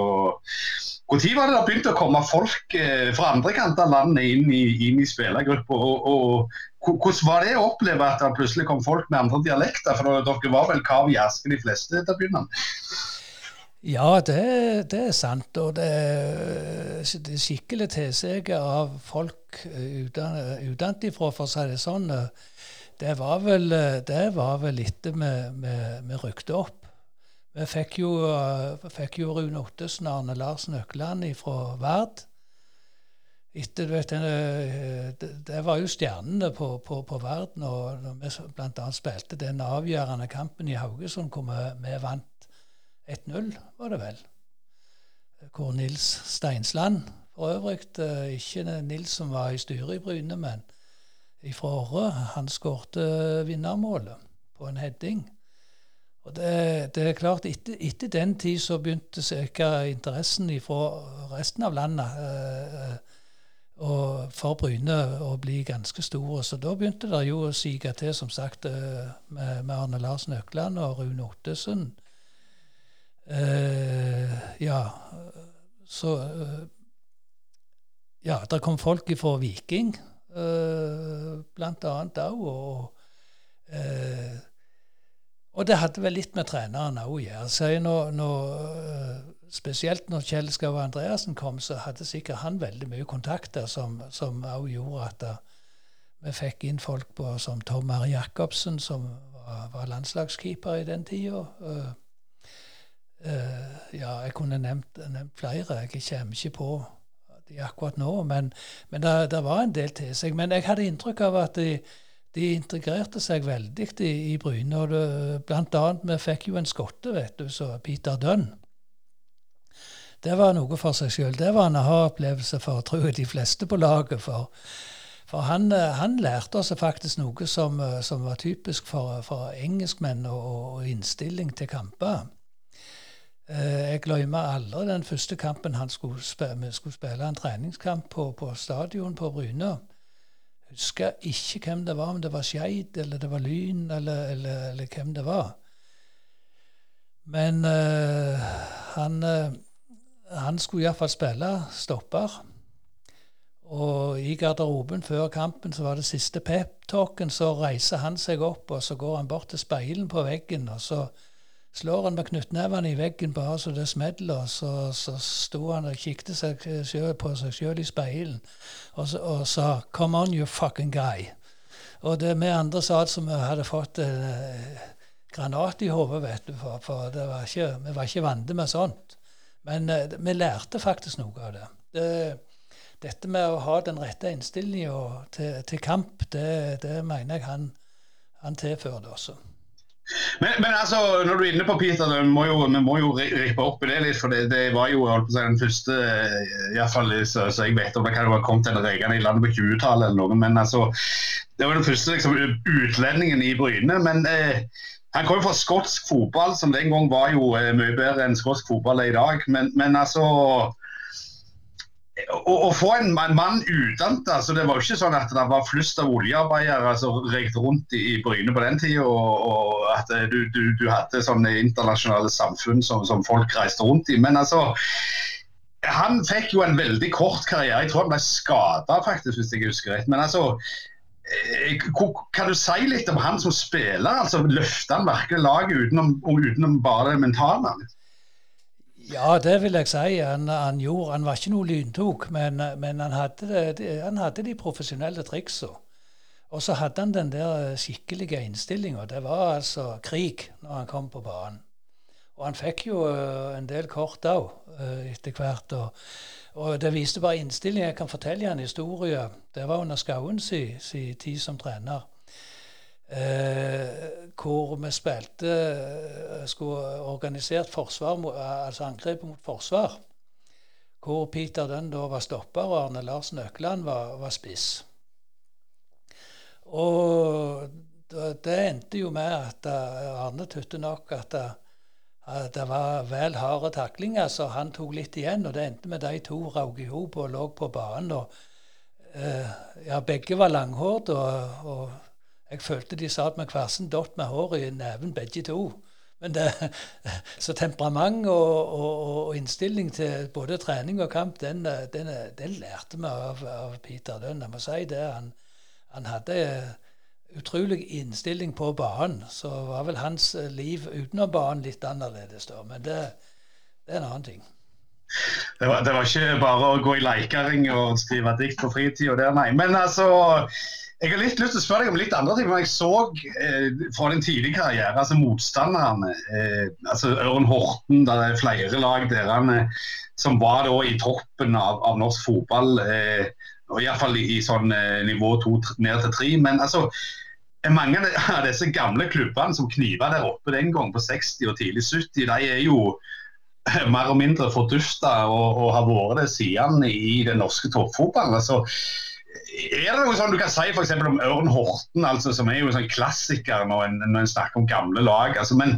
Når var det da begynte å komme folk eh, fra andre kanter av landet inn i, inn i spillergruppa? Og, og, hvordan var det å oppleve at det plutselig kom folk med andre dialekter? For dere var vel kav i Aske de fleste til å begynne med? Ja, det, det, er sant. Og det, er skikkelig tilsig av folk utenfra, for å si det sånn. Det var vel, det var vel vi rykte opp. Vi fikk jo, fikk jo Rune Ottesen og Arne Larsen Økland fra Vard. Etter, du vet, det, det, var jo stjernene på, på, på verden. Og når vi bl.a. spilte den avgjørende kampen i Haugesund, hvor vi, vi vant 1-0, var det vel. Hvor Nils Steinsland for øvrig, eh, ikke Nils som var i styret i Bryne, men ifra Åre, han skårte vinnermålet på en heading. Og det, det er klart, etter, etter, den tid så begynte sikkert interessen fra resten av landet eh, og for Bryne å bli ganske stor. Så da begynte det jo å sige til, som sagt, eh, med, med Arne Larsen Økland og Rune Ottesen Uh, ja, så uh, Ja, det kom folk fra Viking, uh, blant annet òg. Og, og det hadde vel litt med treneren òg å gjøre. Spesielt når Kjell Skau Andreassen kom, så hadde sikkert han veldig mye kontakter som òg gjorde at det, vi fikk inn folk på, som Tom Mari Jacobsen, som var, var landslagskeeper i den tida. Uh, ja, jeg kunne nevnt, nevnt, flere. Jeg kommer ikke på de akkurat nå. Men, men det, var en del til seg. Men jeg hadde inntrykk av at de, de integrerte seg veldig i, i Bryne. og det, Blant annet, vi fikk jo en skotte, vet du, så Peter Dunn. Det var noe for seg sjøl. Det var en aha-opplevelse for tror jeg, de fleste på laget. For, for han, han, lærte oss faktisk noe som, som var typisk for, for engelskmenn og, og innstilling til kamper. Eh, jeg glemmer aldri den første kampen han skulle spille, vi skulle spille en treningskamp på, på stadion på Bryne. Husker ikke hvem det var, om det var Skeid eller det var Lyn eller, eller, eller hvem det var. Men uh, han, uh, han skulle iallfall spille stopper. Og i garderoben før kampen så var det siste pep-talken. Så reiser han seg opp, og så går han bort til speilen på veggen. Og så slår han med knyttnevene i veggen bare så det smeller. Så, så sto han og kikket seg selv, på seg sjøl i speilen og, og, sa 'Come on, you fucking guy'. Og det vi andre sa som vi hadde fått eh, granat i hodet, vet du. For, for var ikke, vi var ikke vant med sånt. Men eh, vi lærte faktisk noe av det. det dette med å ha den rette innstillinga til, til, kamp, det, det, mener jeg han, han tilførte også. Men, men, altså, når du er inne på Peter, vi må jo, vi må jo rippe opp i det litt. For det, det var jo si, den første iallfall så, så jeg vet om det kan jo ha kommet en regel i landet på 20-tallet eller noe. Men altså, det var den første liksom, utlendingen i Bryne. Men eh, han kom jo fra skotsk fotball, som den gang var jo eh, mye bedre enn skotsk fotball er i dag. Men, men altså å, å, få en mann, utdannet altså Det var jo ikke sånn at det var flust av oljearbeidere som rekte rundt i, i Bryne på den tida, og, og, at du, du, du, hadde sånne internasjonale samfunn som, som, folk reiste rundt i. Men altså Han fikk jo en veldig kort karriere. Jeg tror han ble skada, faktisk, hvis jeg husker rett. Men altså eh, kan du si litt om han som spiller? altså Løfter han virkelig laget utenom, utenom bare det mentale? Ja, det vil jeg si. Han, han, gjorde, han var ikke noe lyntok, men, men han, hadde det, han, hadde de profesjonelle triksa. Og så hadde han den der skikkelige innstillinga. Det var altså krig når han kom på banen. Og han fikk jo uh, en del kort òg uh, etter hvert. Og, og, det viste bare innstilling. Jeg kan fortelle en historie. Det var under Skauen si, si tid som trener. Eh, hvor vi spilte eh, Skulle organisert forsvar, altså angrep mot forsvar. Hvor Peter Dunn da var stopper, og Arne Larsen Økland var, var spiss. Og det endte jo med at eh, Arne tykte nok at det, var vel harde taklinger, så han tok litt igjen. Og det endte med de to raug i hop og lå på banen. Og, eh, ja, begge var langhårde, og, og jeg følte de satt med hver sin dott med hår i neven, begge to. Men det, så temperament og, og, og, innstilling til både trening og kamp, den, den, den lærte vi av, av, Peter Lønn. Jeg må si det. Han, han hadde utrolig innstilling på banen. Så var vel hans liv utenom banen litt annerledes da. Men det, det er en annen ting. Det var, det var, ikke bare å gå i leikering og skrive dikt på fritida nei. Men altså jeg har litt lyst til å spørre deg om litt andre ting. men Jeg så eh, fra din tidlige karriere, altså motstanderne. Eh, altså Ørn Horten, det er flere lag der eh, som var da i toppen av, av norsk fotball. Eh, og Iallfall i, i sånn eh, nivå to ned til tre. Men altså, mange av disse gamle klubbene som kniva der oppe den gang på 60- og tidlig 70, de er jo mer og mindre fordufta og, og har vært det siden i den norske toppfotballen. altså er det noe sånn du kan si f.eks. om Ørn Horten, altså, som er jo en sånn klassiker når en, når en snakker om gamle lag? Altså, men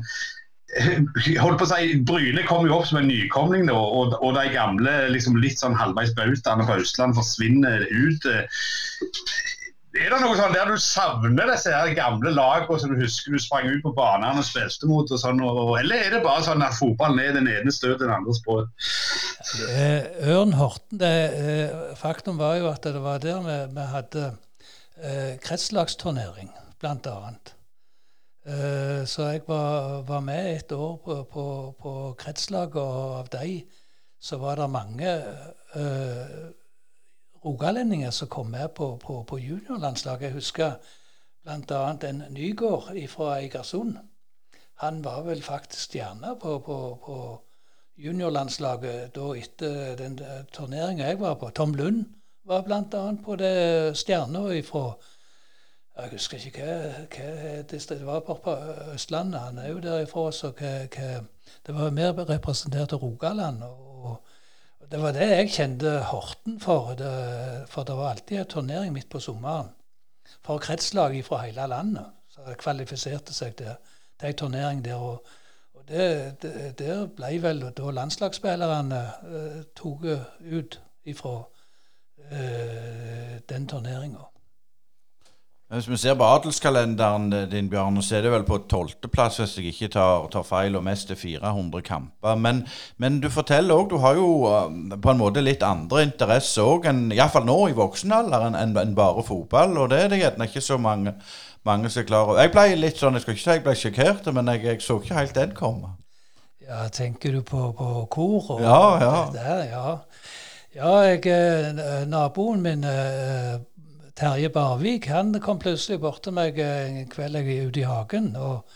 eh, holdt på å si, Bryne kom jo opp som en nykomling, da, og, og de gamle liksom litt sånn halvveis bautaene på Østland forsvinner ut. Er det noe sånn der du savner disse her gamle lagene som du husker du sprang ut på banene og spilte mot? og sånn, og, Eller er det bare sånn at fotballen er den ene støt den andres på? Ørn Horten, det, eh, Faktum var jo at det var der vi, vi hadde eh, kretslagsturnering, annet. Eh, så jeg var, var, med et år på, på, på kretslag, og av de så var det mange eh, rogalendinger som kom med på, på, på juniorlandslaget. Jeg husker bl.a. en Nygård fra Eigersund. Han var vel faktisk stjerne på, på, på juniorlandslaget da etter den turneringa jeg var på. Tom Lund var bl.a. på det stjerna ifra Jeg husker ikke hva, hva det var på Østlandet. Han er jo derifra, så hva, hva, det var mer representert av Rogaland. og det var det jeg kjente Horten for. Det, for det var alltid en turnering midt på sommeren for kretslag fra hele landet. Så kvalifiserte seg til, til en turnering der. Og, og det, det, der ble vel da landslagsspillerne uh, tok ut ifra uh, den turneringa. Hvis vi ser på adelskalenderen din, Bjørn, så er det vel på tolvteplass, hvis jeg ikke tar, tar, feil, og mest til 400 kamper. Men, men du forteller òg, du har jo uh, på en måte litt andre interesser òg, iallfall nå i voksen alder, enn en bare fotball. Og det er det gjerne ikke så mange, mange som klarer. Jeg ble litt sånn, jeg skal ikke si jeg ble sjokkert, men jeg, jeg, så ikke helt den komme. Ja, tenker du på, på kor og ja, ja. det der? Ja. ja, jeg, eh, naboen min eh, Terje Barvik han kom plutselig bort til meg en kveld jeg var ute i hagen og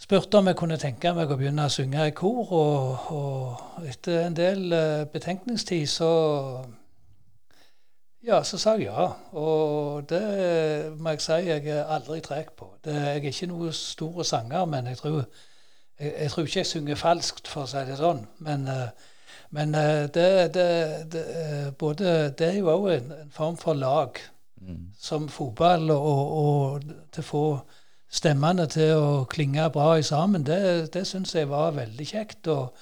spurte om jeg kunne tenke meg å begynne å synge i kor. Og, og etter en del uh, betenkningstid så ja, så sa jeg ja. Og det må jeg si jeg er aldri treg på. Det, jeg er ikke noen stor sanger, men jeg tror, jeg, jeg tror ikke jeg synger falskt, for å si det sånn. Men uh, men uh, det, det, det, uh, både, det er jo òg en, en, form for lag, mm. som fotball, og, og, til å få stemmene til å klinge bra i sammen. Det, det syns jeg var veldig kjekt. og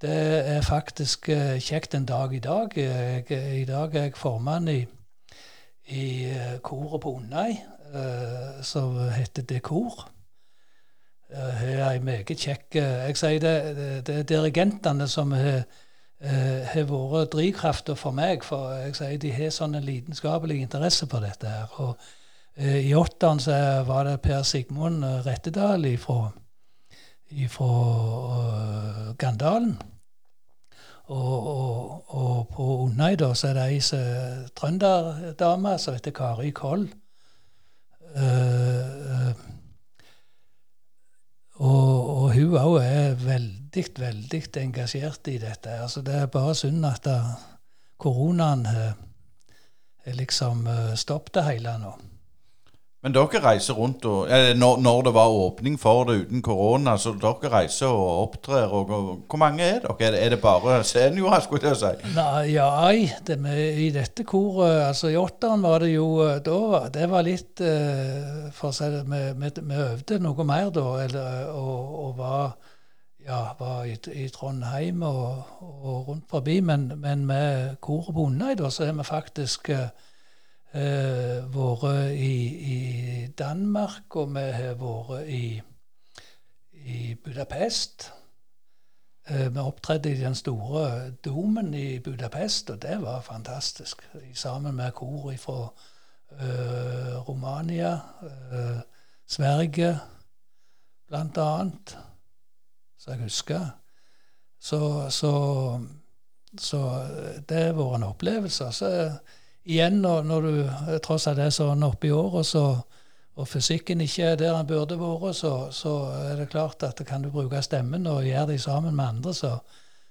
det er faktisk uh, kjekt en dag i dag. Jeg, I dag er jeg formann i, i koret på Undøy, som heter Dekor. Har ei meget kjekk Jeg sier det, det er dirigentene som har Eh, har vært drivkrafta for meg. For jeg sier de har sånn en lidenskapelig interesse på dette. her. Og eh, I åtteren så var det Per Sigmund eh, Rettedal ifra, ifra uh, Gandalen. Og, og, og, på Undøy da, så er det ei trønderdame som heter Kari Koll. Uh, uh, og hun òg er veldig, veldig engasjert i dette. Altså, det er bare synd at koronaen har liksom uh, stoppet det hele nå. Men dere reiser rundt og, når, når, det var åpning for det uten korona, så dere reiser og opptrer. Og, og, hvor mange er dere? Er det, er det bare seniorer, skulle jeg si? Nei, ja, det med, I dette koret, altså i åtteren var det jo eh, da, Det var litt uh, For å si det, vi øvde noe mer da, eller, og, og var, ja, var i, i, Trondheim og, og, rundt forbi. Men, men med koret på Undøy, da, så er vi faktisk uh, eh, vært i, i, Danmark, og vi har vært i, i Budapest. Eh, vi opptredde i den store domen i Budapest, og det var fantastisk. Sammen med kor fra eh, Romania, eh, Sverige blant annet, så jeg husker. Så, så, så det har vært en opplevelse. Så igjen, når, når du eh, tross alt er sånn oppe i året, så, og fysikken ikke er der den burde vært, så, så, er det klart at kan du bruke stemmen og gjøre det sammen med andre, så,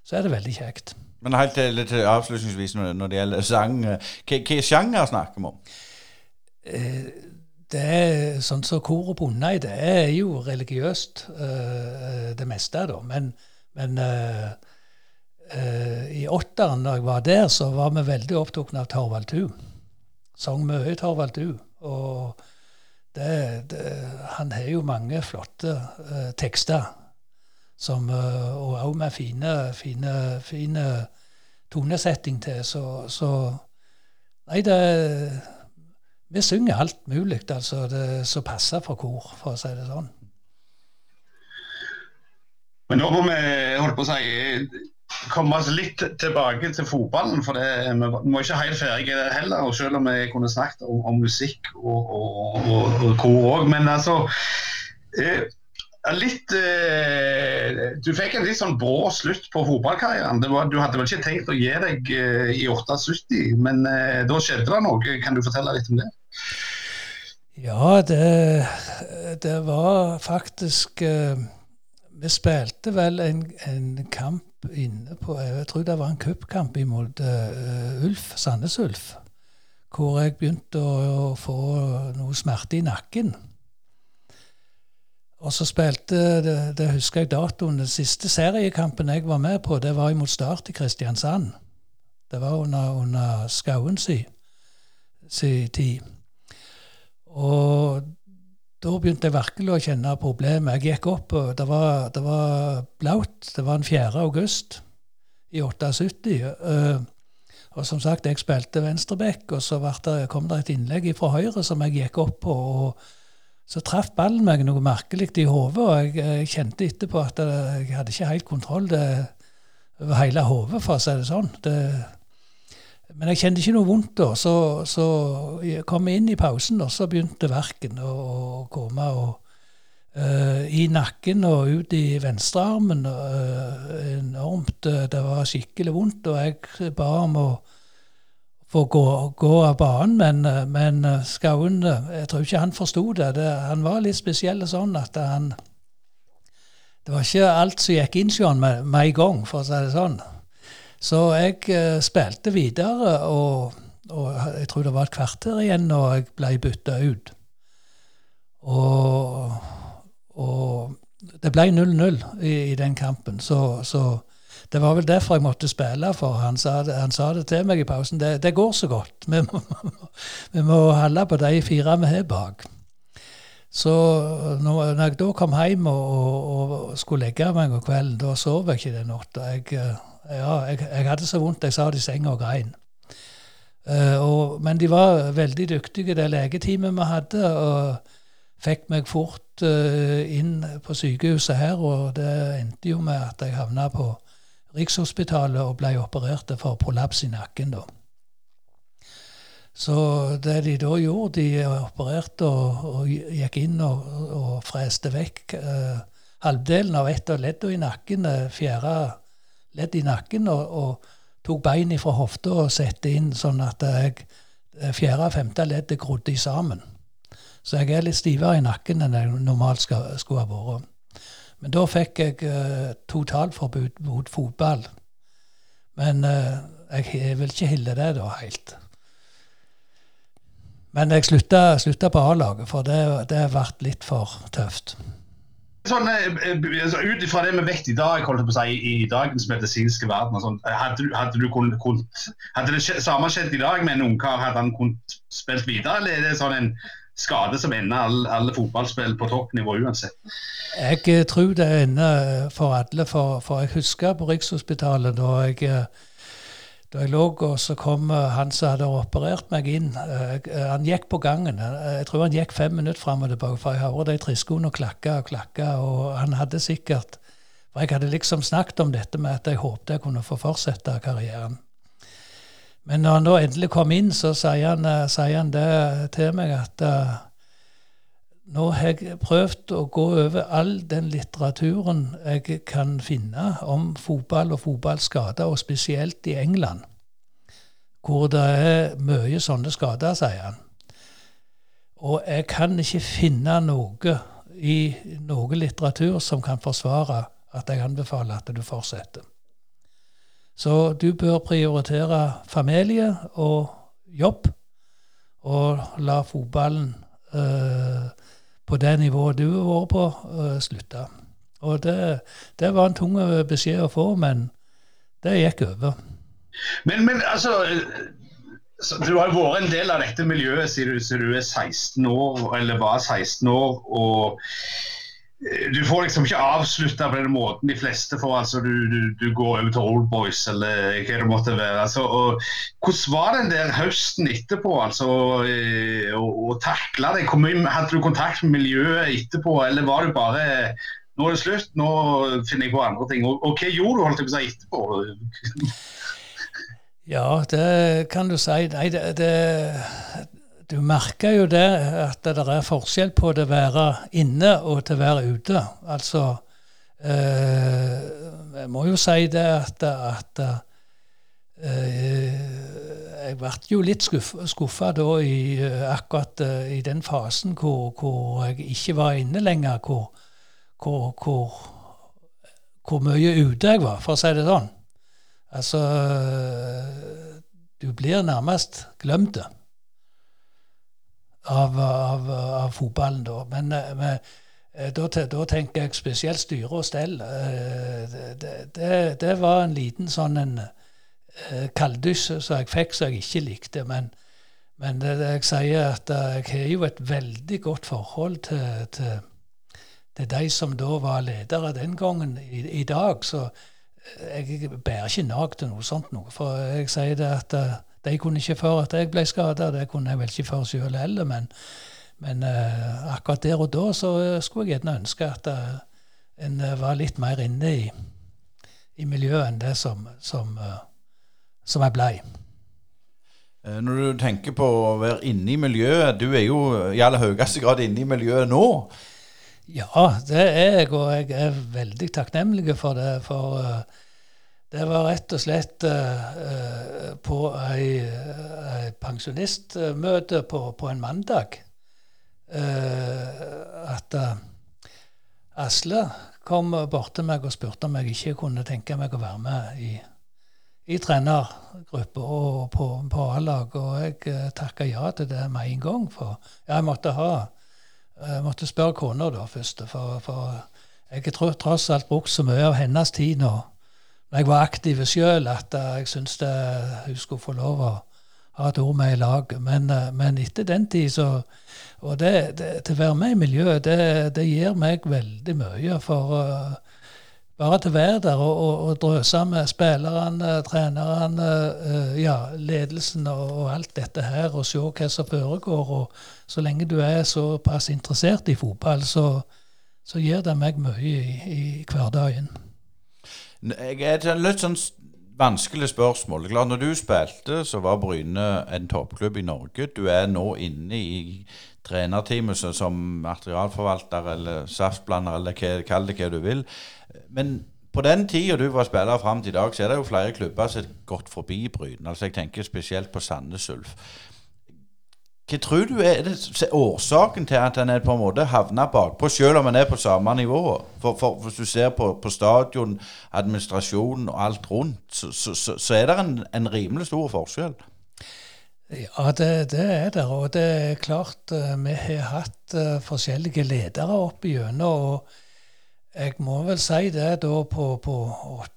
så er det veldig kjekt. Men helt til, til avslutningsvis når det gjelder sang, eh, hva sjanger snakker vi om? Eh, det er sånn som så koret på Undøy, det er jo religiøst, det meste, da. Men, men i åtteren, da jeg var der, så var vi veldig opptatt av Torvald Tu. Sang mye Torvald Tu. Og det, det, han har jo mange flotte eh, tekster. Som, eh, og òg med fine, fine, fine tonesetting til. Så, så Nei, det Vi synger alt mulig altså som passer for kor, for å si det sånn. Men nå må vi holde på å si komme oss litt tilbake til fotballen. For det, vi må ikke helt ferdige heller, selv om vi kunne snakket om, om musikk og, og, og, og kor òg. Men altså eh, litt eh, Du fikk en litt sånn brå slutt på fotballkarrieren. Var, du hadde vel ikke tenkt å gi deg eh, i 78, men eh, da skjedde det noe. Kan du fortelle litt om det? Ja, det, det var faktisk eh, Vi spilte vel en, en kamp inne på Jeg tror det var en cupkamp imot uh, Ulf, Sandnes Ulf, hvor jeg begynte å, å, få noe smerte i nakken. Og så spilte det, det husker jeg datoen, den siste seriekampen jeg var med på, det var imot Start i Kristiansand. Det var under, under Skauen si, si tid. Og da begynte jeg virkelig å kjenne problemet. Jeg gikk opp, og det var, det var blaut. Det var den 4. august i 78. Uh, Og som sagt, jeg spilte venstreback, og så det, kom det et innlegg fra høyre som jeg gikk opp på. og Så traff ballen meg noe merkelig i hodet, og jeg, jeg, kjente etterpå at jeg hadde ikke helt kontroll over hele hodet, for å si det sånn. Det, men jeg kjente ikke noe vondt da. Så, så jeg kom inn i pausen, og så begynte verken å, å komme. og uh, I nakken og ut i venstrearmen. Uh, enormt. Uh, det var skikkelig vondt, og jeg ba om å få gå, gå av banen, men, men Skauen Jeg tror ikke han forsto det. det. Han var litt spesiell sånn at han Det var ikke alt som gikk inn hos med, med en gang, for å si det sånn. Så jeg uh, spilte videre, og, og, jeg tror det var et kvarter igjen når jeg ble bytta ut. Og, og, det ble 0-0 i, i, den kampen, så, så, det var vel derfor jeg måtte spille, for han sa det, han sa det til meg i pausen. Det, det går så godt. Vi må, vi må holde på de fire vi har bak. Så når, jeg da kom hjem og, og, og skulle legge meg om kvelden, da sov jeg ikke den natta. Jeg, eh, ja, jeg, jeg, hadde så vondt jeg satt i senga og grein. Uh, og, men de var veldig dyktige, det legeteamet vi hadde, og fikk meg fort uh, inn på sykehuset her. Og det endte jo med at jeg havna på Rikshospitalet og ble operert for prolaps i nakken. da. Så det de da gjorde, de opererte og, og gikk inn og, og freste vekk uh, halvdelen av ett av leddene i nakken, fjerde ledd i nakken og, og tok bein fra hofta og satte inn sånn at jeg, eh, fjerde og femte leddet grodde sammen. Så jeg er litt stivere i nakken enn jeg normalt skal, skulle ha vært. Men da fikk jeg uh, totalforbud mot fotball. Men uh, jeg vil ikke hylle det da helt. Men jeg slutta, slutta på A-laget, for det, det ble litt for tøft sånn, eh, eh, altså, Ut ifra det med vekt i dag, holdt på å si, i dagens medisinske verden sånn, hadde, hadde, du kun, kun, hadde det skje, samme skjedd i dag med en ungkar, hadde han kunnet spilt videre? Eller er det sånn en skade som ender alle, alle fotballspill på toppnivå uansett? Jeg eh, tror det ender for alle. For, for jeg husker på Rikshospitalet da jeg da jeg lå, og så kom han som hadde operert meg inn. Han gikk på gangen. Jeg tror han gikk fem minutter fram og tilbake, for jeg hørte de triskoene klakke og klakke. Og han hadde sikkert For jeg hadde liksom snakket om dette med at jeg håpte jeg kunne få fortsette karrieren. Men når han da endelig kom inn, så sier han, sier han det til meg at nå har jeg prøvd å gå over all den litteraturen jeg kan finne om fotball og fotballskader, og spesielt i England, hvor det er mye sånne skader, sier han. Og jeg kan ikke finne noe i noe litteratur som kan forsvare at jeg anbefaler at du fortsetter. Så du bør prioritere familie og jobb, og la fotballen øh, på det nivået du har vært på, uh, slutta. Og det, det, var en tung beskjed å få, men det gikk over. Men, men altså Du har jo vært en del av dette miljøet siden du er 16 år, eller var 16 år. og du får liksom ikke avslutta på den måten de fleste får. altså Du, du, du går over til Old Boys eller hva det måtte være. altså og Hvordan var den der høsten etterpå? altså eh, Å, takle det? Hadde du kontakt med miljøet etterpå, eller var du bare nå er det slutt, nå finner jeg på andre ting. Og, og hva gjorde du holdt jeg på si etterpå? ja, det kan du si. Nei, det, det, du merker jo det at det er forskjell på det å være inne og det å være ute. Altså eh, Jeg må jo si det at, at eh, Jeg ble jo litt skuffa da i akkurat eh, i den fasen hvor, hvor, jeg ikke var inne lenger. Hvor, hvor, hvor, hvor mye ute jeg var, for å si det sånn. Altså Du blir nærmest glemt. det av, av, av fotballen, da. Men, med, eh, da, da, tenker jeg spesielt styre og stell. Eh, det, det, det, var en liten sånn en kalddysj som jeg fikk som jeg ikke likte. Men, men det, jeg sier at jeg har jo et veldig godt forhold til, til, til de som da var ledere den gangen. I, i dag så jeg bærer ikke nag til noe sånt noe. For jeg sier det at de kunne ikke for at jeg ble skada, det kunne jeg vel ikke for sjøl heller. Men, men uh, akkurat der og da så skulle jeg gjerne ønske at uh, en var litt mer inne i, i miljøet enn det som, som, som jeg blei. Når du tenker på å være inne i miljøet, du er jo i aller høyeste grad inne i miljøet nå. Ja, det er jeg, og jeg er veldig takknemlig for det. For uh, det var rett og slett uh, på ei, ei pensjonistmøte på, på, en mandag uh, at Asle kom bort til meg og spurte om jeg ikke kunne tenke meg å være med i, i trenergruppe og på, på A-lag. Og jeg takka ja til det med en gang, for jeg måtte ha jeg måtte spørre kona da først, for, for jeg har tross alt brukt så mye av hennes tid nå jeg var aktiv sjøl, at uh, jeg syntes hun skulle få lov å ha et ord med i lag. Men, uh, men, etter den tid så Og det, til å være med i miljøet, det, det gir meg veldig mye. For uh, bare til å være der og, og, og drøse med spillerne, trenerne, ja, ledelsen og, og, alt dette her, og se hva som foregår. og Så lenge du er såpass interessert i fotball, så, så gir det meg mye i, i hverdagen. Jeg er et litt sånn vanskelig spørsmål. Klar, når du spilte, så var Bryne en toppklubb i Norge. Du er nå inne i trenerteamet som materialforvalter eller saftblander, eller kall det hva du vil. Men på den tida du var spiller fram til i dag, så er det jo flere klubber som har gått forbi Bryne. Altså Jeg tenker spesielt på Sandnes Ulf. Hva tror du er det, årsaken til at en på en måte havna bakpå, selv om han er på samme nivå? For, for Hvis du ser på, på stadion, administrasjonen og alt rundt, så, så, så, så er det en, en, rimelig stor forskjell. Ja, det, det er det. Og det er klart uh, vi har hatt uh, forskjellige ledere opp igjennom. Og jeg må vel si det da på, på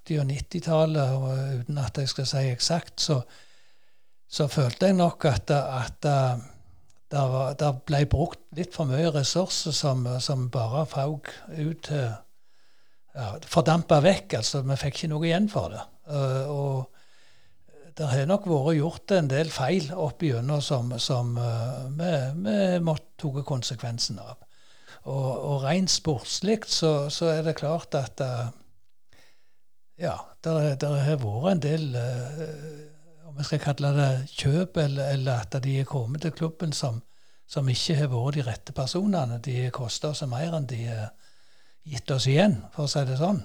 80- og 90-tallet, uten at jeg skal si eksakt, så, følte jeg nok at, at det ble brukt litt for mye ressurser som, som bare fauk ut til ja, Fordampa vekk. altså Vi fikk ikke noe igjen for det. Uh, og det har nok vært gjort en del feil opp igjennom som, som uh, vi, vi måtte ta konsekvensen av. Og, og rent sportslig så, så, er det klart at uh, ja, det har vært en del om vi skal kalle det kjøp, eller, eller, at de er kommet til klubben som, som ikke har vært de rette personene. De har kosta oss mer enn de har gitt oss igjen, for å si det sånn.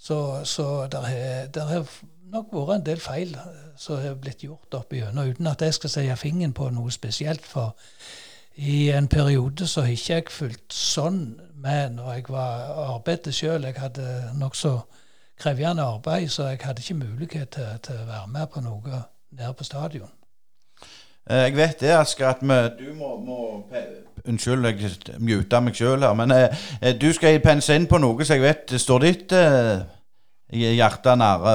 Så, så det har nok vært en del feil som har blitt gjort opp igjennom, uten at jeg skal sette fingeren på noe spesielt. For i en periode så har ikke jeg fulgt sånn med når jeg var arbeidet sjøl. Jeg hadde nokså krevende arbeid, så jeg hadde ikke mulighet til, til, å være med på noe nede på stadion. Eh, jeg vet det, Asker, at vi, du må, må Unnskyld, jeg muta meg sjøl her. Men eh, eh, du skal pense inn på noe som jeg vet står ditt eh, hjerte nære.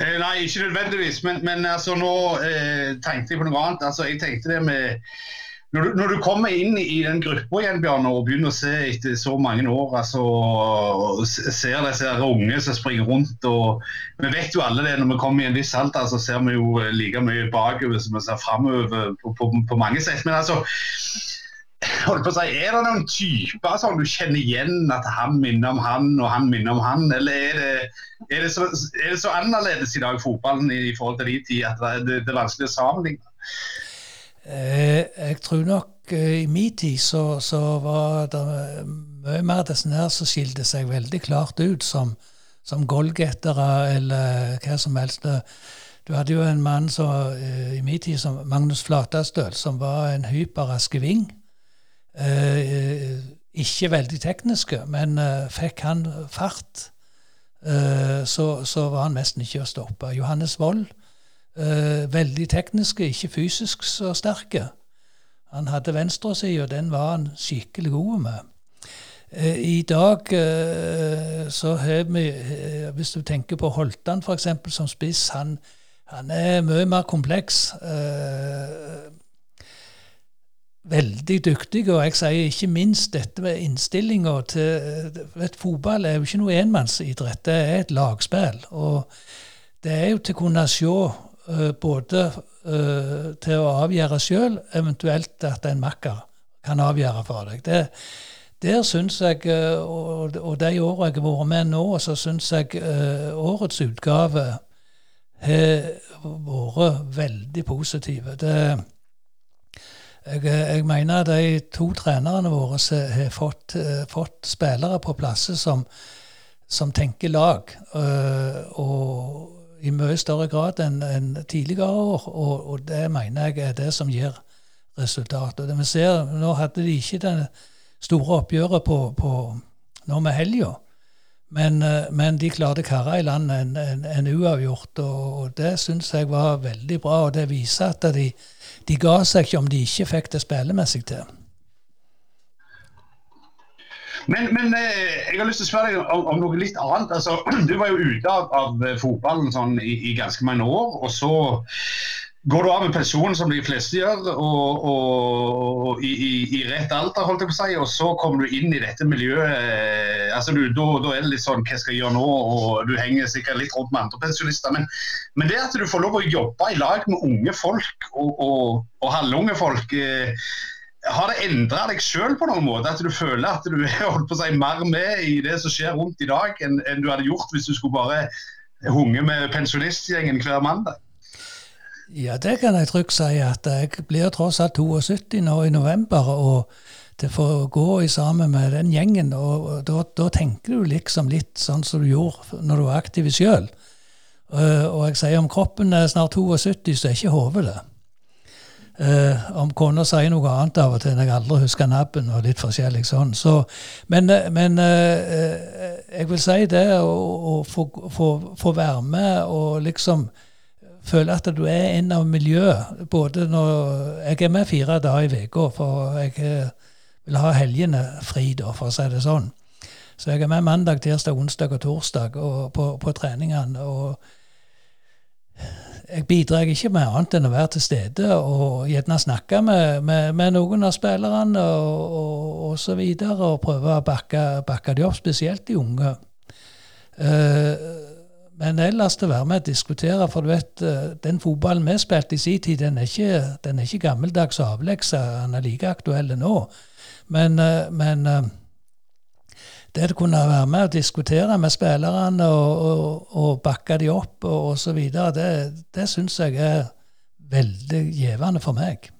Eh, nei, ikke nødvendigvis. Men, men altså, nå eh, tenkte jeg på noe annet. Altså, jeg tenkte det med når du, når du, kommer inn i den gruppa igjen, Bjørn, og begynner å se etter så mange år altså, Ser disse unge som springer rundt og Vi vet jo alle det, når vi kommer i en viss alder, så ser vi jo like mye bakover som vi ser framover på, på, på, mange sett. Men altså holdt på å si, Er det noen typer som du kjenner igjen at han minner om han, og han minner om han? Eller er det, er det, så, er det så, annerledes i dag, fotballen, i forhold til de tid, at det, det er vanskelig å sammenligne? Eh, jeg tror nok eh, i min tid så, så var det mye mer disse her som skilte seg veldig klart ut som, som goalgettere eller hva som helst. Du hadde jo en mann eh, i min tid som Magnus Flatastøl, som var en hyperrask ving. Eh, ikke veldig tekniske, men eh, fikk han fart, eh, så, så, var han nesten ikke å stoppe. Johannes Wold Uh, veldig tekniske, ikke fysisk så sterke. Han hadde venstresida, og den var han skikkelig god med. Uh, I dag uh, så har vi, hvis du tenker på Holtan f.eks. som spiss, han, han, er mye mer kompleks. veldig dyktig, og jeg sier ikke minst dette med innstillinga til vet, Fotball er jo ikke noe enmannsidrett, det er et lagspill. Og det er jo til å kunne se både uh, til å avgjøre sjøl, eventuelt at en makker kan avgjøre for deg. Det, der syns jeg, og, og de årene jeg har vært med nå, så syns jeg årets utgave har vært veldig positive. Det jeg, jeg, mener de to trenerne våre har fått, fått spillere på plasser som, som tenker lag. Og i mye større grad enn en tidligere år. Og, og, det mener jeg er det som gir resultat. Og det vi ser, Nå hadde de ikke det store oppgjøret på, på nå med helga. Men, uh, men, de klarte å karre i land en, en, en uavgjort, og, og det syns jeg var veldig bra. Og det viser at de, de ga seg ikke om de ikke fikk det spillemessig til. Men, men eh, jeg har lyst til å spørre deg om, om, noe litt annet. Altså, du var jo ute av, av fotballen sånn, i, i, ganske mange år. og så går du av med pensjon, som de fleste gjør, og, og, og i, i, i, rett alder, holdt jeg på å si, og så kommer du inn i dette miljøet. Eh, altså du, da, da, er det litt sånn Hva skal jeg gjøre nå? Og du henger sikkert litt rundt med andre pensjonister. Men, men, det at du får lov å jobbe i lag med unge folk og, og halvunge folk eh, har det endra deg sjøl på noen måte? At du føler at du er holdt på å si, mer med i det som skjer rundt i dag, enn, enn du hadde gjort hvis du skulle bare hunge med pensjonistgjengen hver mandag? Ja, det kan jeg trygt si. at Jeg blir tross alt 72 nå i november. og det får gå i sammen med den gjengen. og Da, da tenker du liksom litt sånn som du gjorde når du var aktiv sjøl. Uh, og jeg sier om kroppen er snart 72, så er ikke hodet det. Uh, om kona sier noe annet av og til enn jeg aldri husker nabben og litt forskjellig sånn. Så, men, men uh, jeg vil si det å, få være med og liksom føle at du er en av miljøet. Både når Jeg er med fire dager i uka, for jeg eh, vil ha helgene fri, da, for å si det sånn. Så jeg er med mandag, tirsdag, onsdag og torsdag og på, på treningene. og jeg bidrar ikke med annet enn å være til stede og gjerne snakke med, med, med noen av spillerne og, og, og, så videre, og prøve å bakke, bakke de opp, spesielt de unge. Uh, men ellers til å være med og diskutere, for du vet, eh, den fotballen vi spilte i sin tid, den er ikke, den er ikke gammeldags avleggs, den er like aktuell nå. Men, uh, men eh, det å kunne være med og diskutere med spillerne og, og, og bakke de opp og osv., det, det syns jeg er veldig gjevende for meg.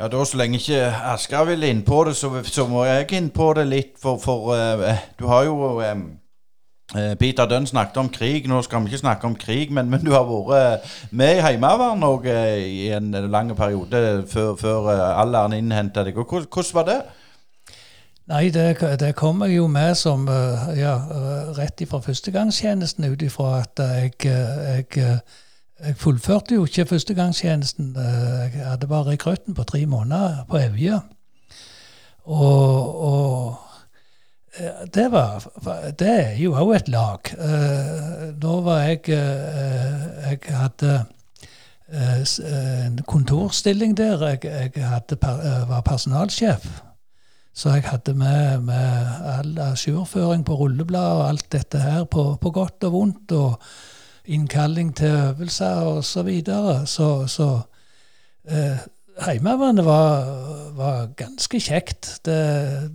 Ja, da Så lenge ikke Asker vil inn på det, så, så, må jeg inn på det litt. For, for uh, du har jo um Peter Dunn snakket om krig. Nå skal vi ikke snakke om krig, men, men du har vært med i Heimevernet eh, i en lang periode før, før alderen innhenta deg. Hvordan var det? Nei, det, det kom jeg jo med som ja, rett ifra førstegangstjenesten, ut ifra at jeg, jeg, jeg, fullførte jo ikke førstegangstjenesten. Jeg hadde bare rekrutten på tre måneder på Evje. Og, og Eh, det, var, det er jo òg et lag. Eh, nå var jeg eh, Jeg hadde en kontorstilling der. Jeg, jeg hadde, var personalsjef. Så jeg hadde med, med all ajourføring på rulleblad og alt dette her på, på, godt og vondt. Og innkalling til øvelser og så videre. Så, så eh, Heimevernet var, var, ganske kjekt. Det,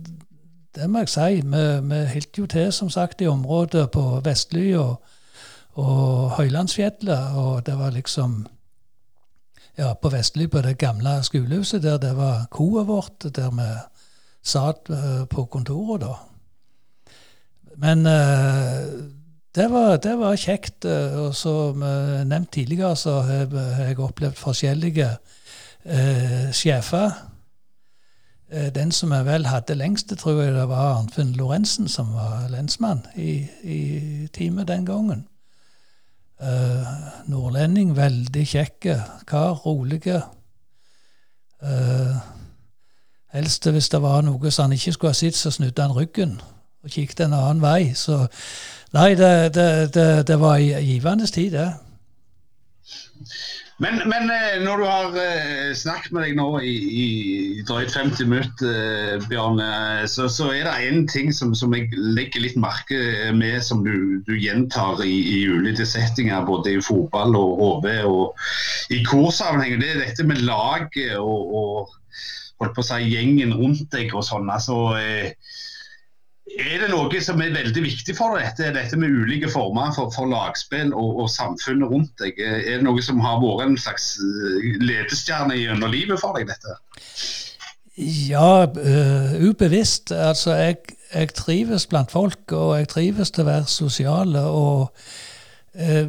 det må jeg si. Vi, vi holdt jo til, som sagt, i området på Vestly og, og Høylandsfjellet. Og det var liksom Ja, på Vestly, på det gamle skolehuset, der det var koet vårt, der vi satt uh, på kontoret, da. Men uh, det, var, det var, kjekt. Uh, og som nevnt tidligere, så har jeg opplevd forskjellige sjefer Eh, den som jeg vel hadde lengst, tror jeg det var Arnfinn Lorentzen, som var lensmann i, i teamet den gangen. Uh, nordlending, veldig kjekke kar, rolige. Uh, helst hvis det var noe som han ikke skulle ha sett, så snudde han ryggen og kikket en annen vei. Så nei, det, det, det, det var givende tid, det. Men, men eh, når du har eh, snakket med deg nå i, i drøyt 50 minutter, eh, Bjarne, så, så er det én ting som, som, jeg legger litt merke med, som du, du gjentar i, i, ulike settinger, både i fotball og HV og i korsammenheng. Det er dette med laget og, og holdt på å si, gjengen rundt deg og sånn. altså... Eh, er det noe som er veldig viktig for deg, dette, dette med ulike former for, for lagspill og, og, samfunnet rundt deg? Er det noe som har vært en slags eh, ledestjerne gjennom livet for deg, dette? Ja, uh, ubevisst. Altså, jeg, jeg, trives blant folk, og jeg trives til å være sosiale. Og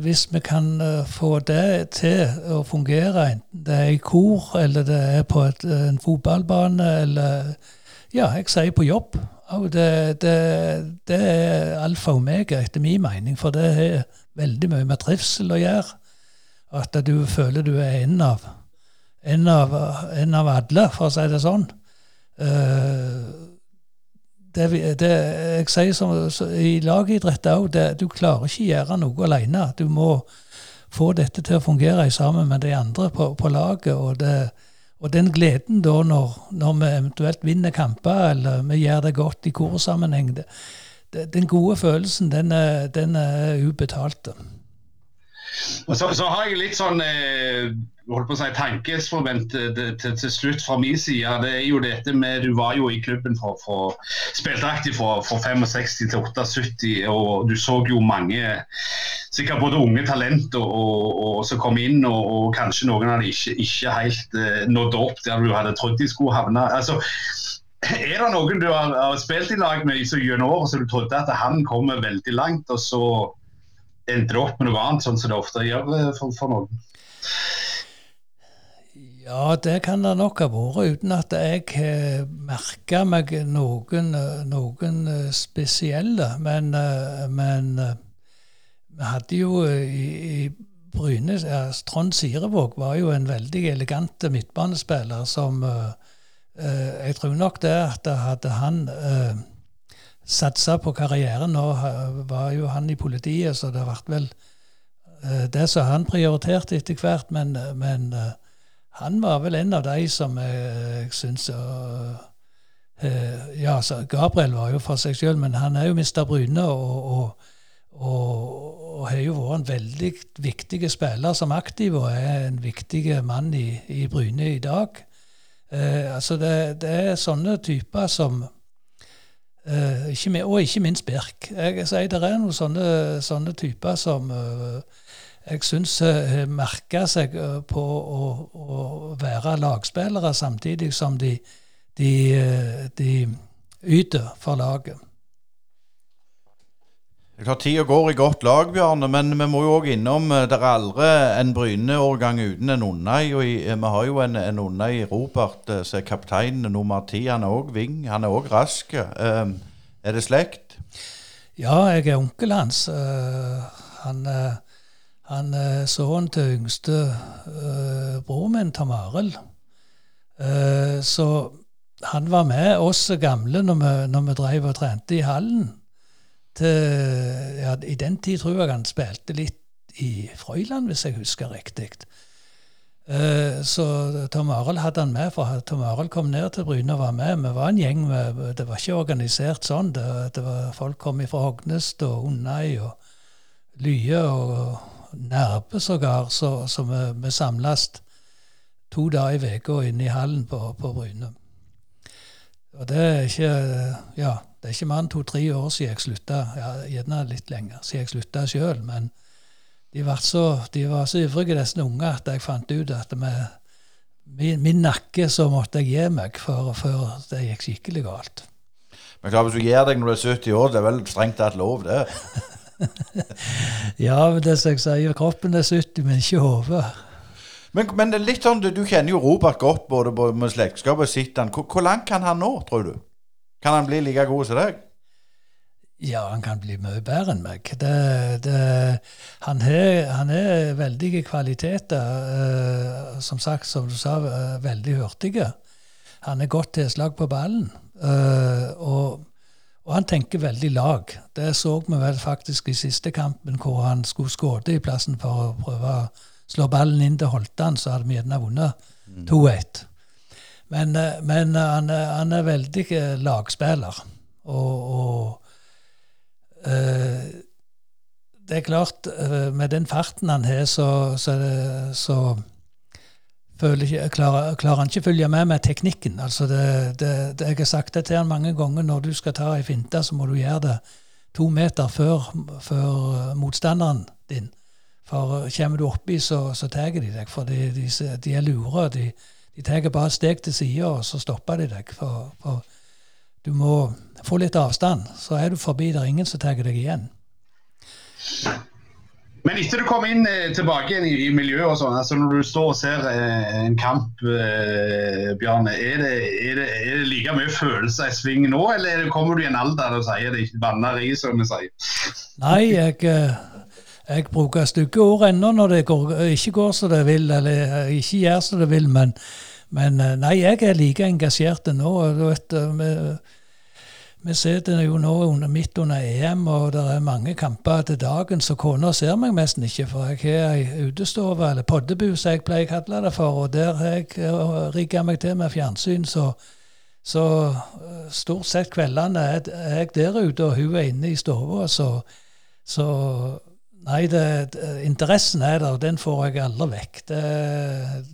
hvis vi kan uh, få det til å fungere, enten det er i kor, eller det er på et, en fotballbane, eller ja, jeg sier på jobb det, det, det, er alfa og omega, etter min mening. For det har veldig mye med trivsel å gjøre. At du føler du er en av, en av, en av alle, for å si det sånn. Uh, det, det, jeg sier som, I lagidrett òg, du klarer ikke gjøre noe alene. Du må få dette til å fungere sammen med de andre på, på laget. og det og den gleden da når, når, vi eventuelt vinner kamper, eller vi gjør det godt i korsammenheng, den gode følelsen, den er, den er ubetalt. Og så, så, har jeg litt sånn eh, holdt på å si, tankesforvent eh, til, til, slutt fra min side. Det er jo dette med Du var jo i klubben for, for spilte fra 65 til 78, og du så jo mange sikkert både unge talenter og, og, som kom inn, og, og, kanskje noen hadde ikke, ikke helt eh, nådd opp der du hadde trodd de skulle havne. Altså, er det noen du har, har spilt i lag med gjennom året som du trodde at han kommer veldig langt, og så endte opp med noe annet, sånn som det ofte gjør eh, for, for noen? Ja, det kan det nok ha vært, uten at jeg har merka meg noen, noen, spesielle. Men, men vi hadde jo eh, i, i Bryne ja, Trond Sirevåg var jo en veldig elegant midtbanespiller som uh, Jeg tror nok det at hadde han uh, satsa på karrieren Nå var jo han i politiet, så det ble vel uh, det som han prioriterte etter hvert. Men, men uh, han var vel en av de som jeg, syns Ja, Gabriel var jo for seg sjøl, men han er jo mista Bryne. og, og har jo vært en veldig viktig spiller som aktiv, og er en viktig mann i, i Bryne i dag. Eh, altså det, det, er sånne typer som eh, ikke, Og ikke minst Birk. Jeg, sier Det er noen sånne, sånne typer som uh, jeg syns har merka seg eh, på å, å, være lagspillere, samtidig som de, de, eh, de yter for laget. Det er klart Tida går i godt lag, Bjarne, men vi må jo òg innom eh, Det er aldri en Bryne-årgang uten en Unnøy. og eh, Vi har jo en, en Unnøy Robert eh, som er kaptein nummer ti. Han er òg ving. Han er òg rask. Um, er det slekt? Ja, jeg er onkel hans. Han, han er sønnen til yngste uh, bror min, Tom Arild. så han var med oss gamle når vi, når vi drev og trente i hallen til ja, I den tid tror jeg han spilte litt i Frøyland, hvis jeg husker riktig. Uh, så Tom Arild hadde han med, for Tom Arild kom ned til Bryne og var med. Vi var en gjeng, med, det var ikke organisert sånn. Det, det var, folk kom fra Hognest og Undøy og Lye og Nærbe sågar, så, så vi, vi samles to dager i uka inne i hallen på, på Bryne. Og det er ikke Ja, det er ikke mer enn to-tre år siden jeg slutta, ja, gjerne litt lenger, siden jeg slutta sjøl. Men de, så, de, var så ivrige, disse unge, at jeg fant ut at med min, min nakke så måtte jeg gi meg før, før det gikk skikkelig galt. Men klar, hvis du gir deg når du er 70 år, det er vel strengt tatt lov, det? ja, men det som jeg sier, kroppen er 70, men ikke hodet. Men, men litt sånn, du, kjenner jo Robert godt, både med slektskap og sitt. Hvor, hvor langt kan han nå, tror du? Kan han bli like god som deg? Ja, han kan bli mye bedre enn meg. Det, det, han, har, veldige kvaliteter. Uh, som sagt, som du sa, uh, veldig hurtige. Han er godt tilslag på ballen. Uh, og, og, han tenker veldig lag. Det så vi vel faktisk i siste kampen, hvor han skulle skåde i plassen for å prøve å slå ballen inn til Holtan, så hadde vi gjerne vunnet 2-1. Men, eh, men han, er- han er veldig eh, lagspiller. Og, og eh, det er klart, eh, med den farten han har, så, så, så ikke, klarer, klarer han ikke følge med med teknikken. Altså det, det, det, jeg har sagt det til han mange ganger. Når du skal ta ei finte, så må du gjøre det to meter før, før eh, motstanderen din. For eh, kommer du oppi, så, så tar de deg. For de, de, de er lure. De, de tar bare et steg til sida, og så stopper de deg. For, for du må få litt avstand. Så er du forbi, det er ingen som tar deg igjen. Men etter du kom inn eh, tilbake igjen i, i miljøet og sånn, altså når du står og ser eh, en kamp, eh, Bjarne, er det, er, det, er det like mye følelser i sving nå, eller er kommer du i en alder og sier det ikke banner i, som vi sier? Nei, jeg, eh, jeg bruker stygge ord ennå når det går, ikke går som det vil, eller ikke gjør som det vil, men, men eh, nei, jeg er like engasjert nå. Du vet, eh, vi, vi sitter jo nå under, midt under EM, og det er mange kamper til dagen, så kona ser meg nesten ikke, for jeg har ei utestove, eller poddebu, som jeg pleier å kalle det for, og der har jeg eh, rigga meg til med fjernsyn, så så stort sett kveldene er jeg der ute, og hun er inne i stua. Så, så nei, det, det, interessen er der, og den får jeg aldri vekk. Det,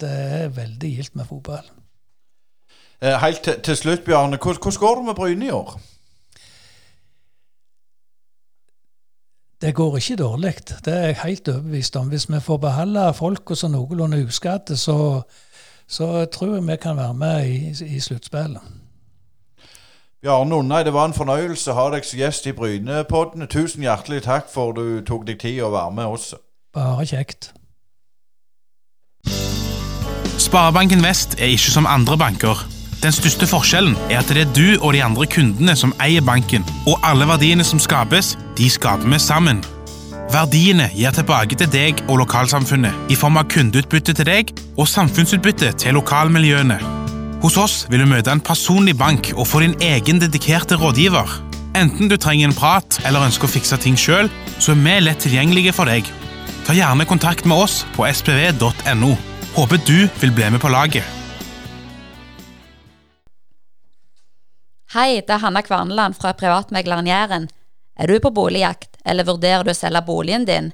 det er veldig gildt med fotball. Eh, Helt til, til slutt, Bjarne. Hvordan går det med Bryne i år? Det går ikke dårlig, det er jeg helt overbevist om. Hvis vi får beholde folk og så noenlunde uskadde, så, så tror jeg vi kan være med i, i sluttspillet. Bjarne Unnai, det var en fornøyelse å ha deg som gjest i Bryne-podden. Tusen hjertelig takk for du tok deg tid å være med oss. Bare kjekt. Sparebanken Vest er ikke som andre banker. Den største forskjellen er at det er du og de andre kundene som eier banken, og alle verdiene som skapes, de skaper vi sammen. Verdiene gir tilbake til deg og lokalsamfunnet i form av kundeutbytte til deg og samfunnsutbytte til lokalmiljøene. Hos oss vil du møte en personlig bank og få din egen dedikerte rådgiver. Enten du trenger en prat eller ønsker å fikse ting sjøl, så er vi lett tilgjengelige for deg. Ta gjerne kontakt med oss på spv.no. Håper du vil bli med på laget. Hei, det er Hanna Kvarneland fra Privatmegleren Jæren. Er du på boligjakt, eller vurderer du å selge boligen din?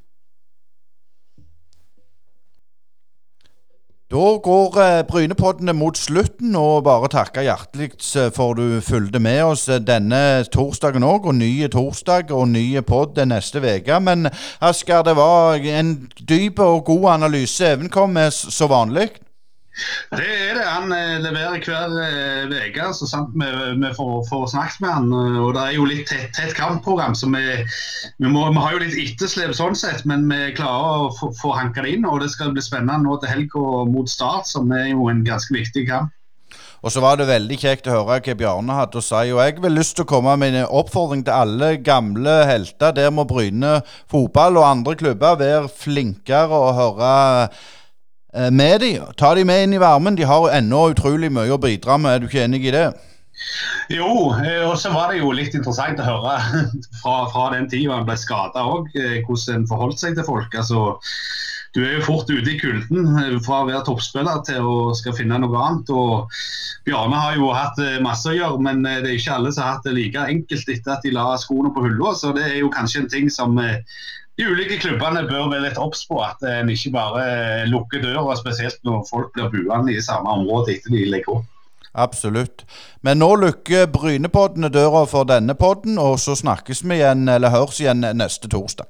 Da går eh, Brynepoddene mot slutten, og bare takke hjertelig eh, for du fulgte med oss eh, denne torsdagen òg, og nye torsdag og nye podd neste uke. Men Asker, det var en dyp og god analyse. Even kom med som vanlig. Det er det. Han eh, leverer hver uke, så sant vi, vi får, får snakket med han. eh, Og det er jo litt tett, tett kampprogram, så vi, vi, må, vi har jo litt etterslep sånn sett, men vi klarer å få, få hanka det inn. Og det skal bli spennende nå til helga mot Start, som er jo en ganske viktig kamp. Og så var det veldig kjekt å høre hva Bjarne hadde å si. Og jeg vil lyst til å komme med en oppfordring til alle gamle helter. Der må Bryne fotball og andre klubber være flinkere å høre eh, med de. Ta de med inn i varmen. De har ennå utrolig mye å bidra med. Er du ikke enig i det? Jo, eh, og så var det jo litt interessant å høre fra, fra den tida han ble skada òg, hvordan en forholdt seg til folk. altså du er jo fort ute i kulden eh, fra å være toppspiller til å skal finne noe annet. og Bjarne har jo hatt eh, masse å gjøre, men eh, det er ikke alle som har hatt det like enkelt etter at de la skoene på hylla. Så det er jo kanskje en ting som eh, de ulike klubbene bør være litt obs på. At en ikke bare eh, lukker døra, spesielt når folk blir buende i samme område etter de legger opp. Absolutt. Men nå lukker Brynepoddene døra for denne podden, og så snakkes vi igjen, eller høres igjen neste torsdag.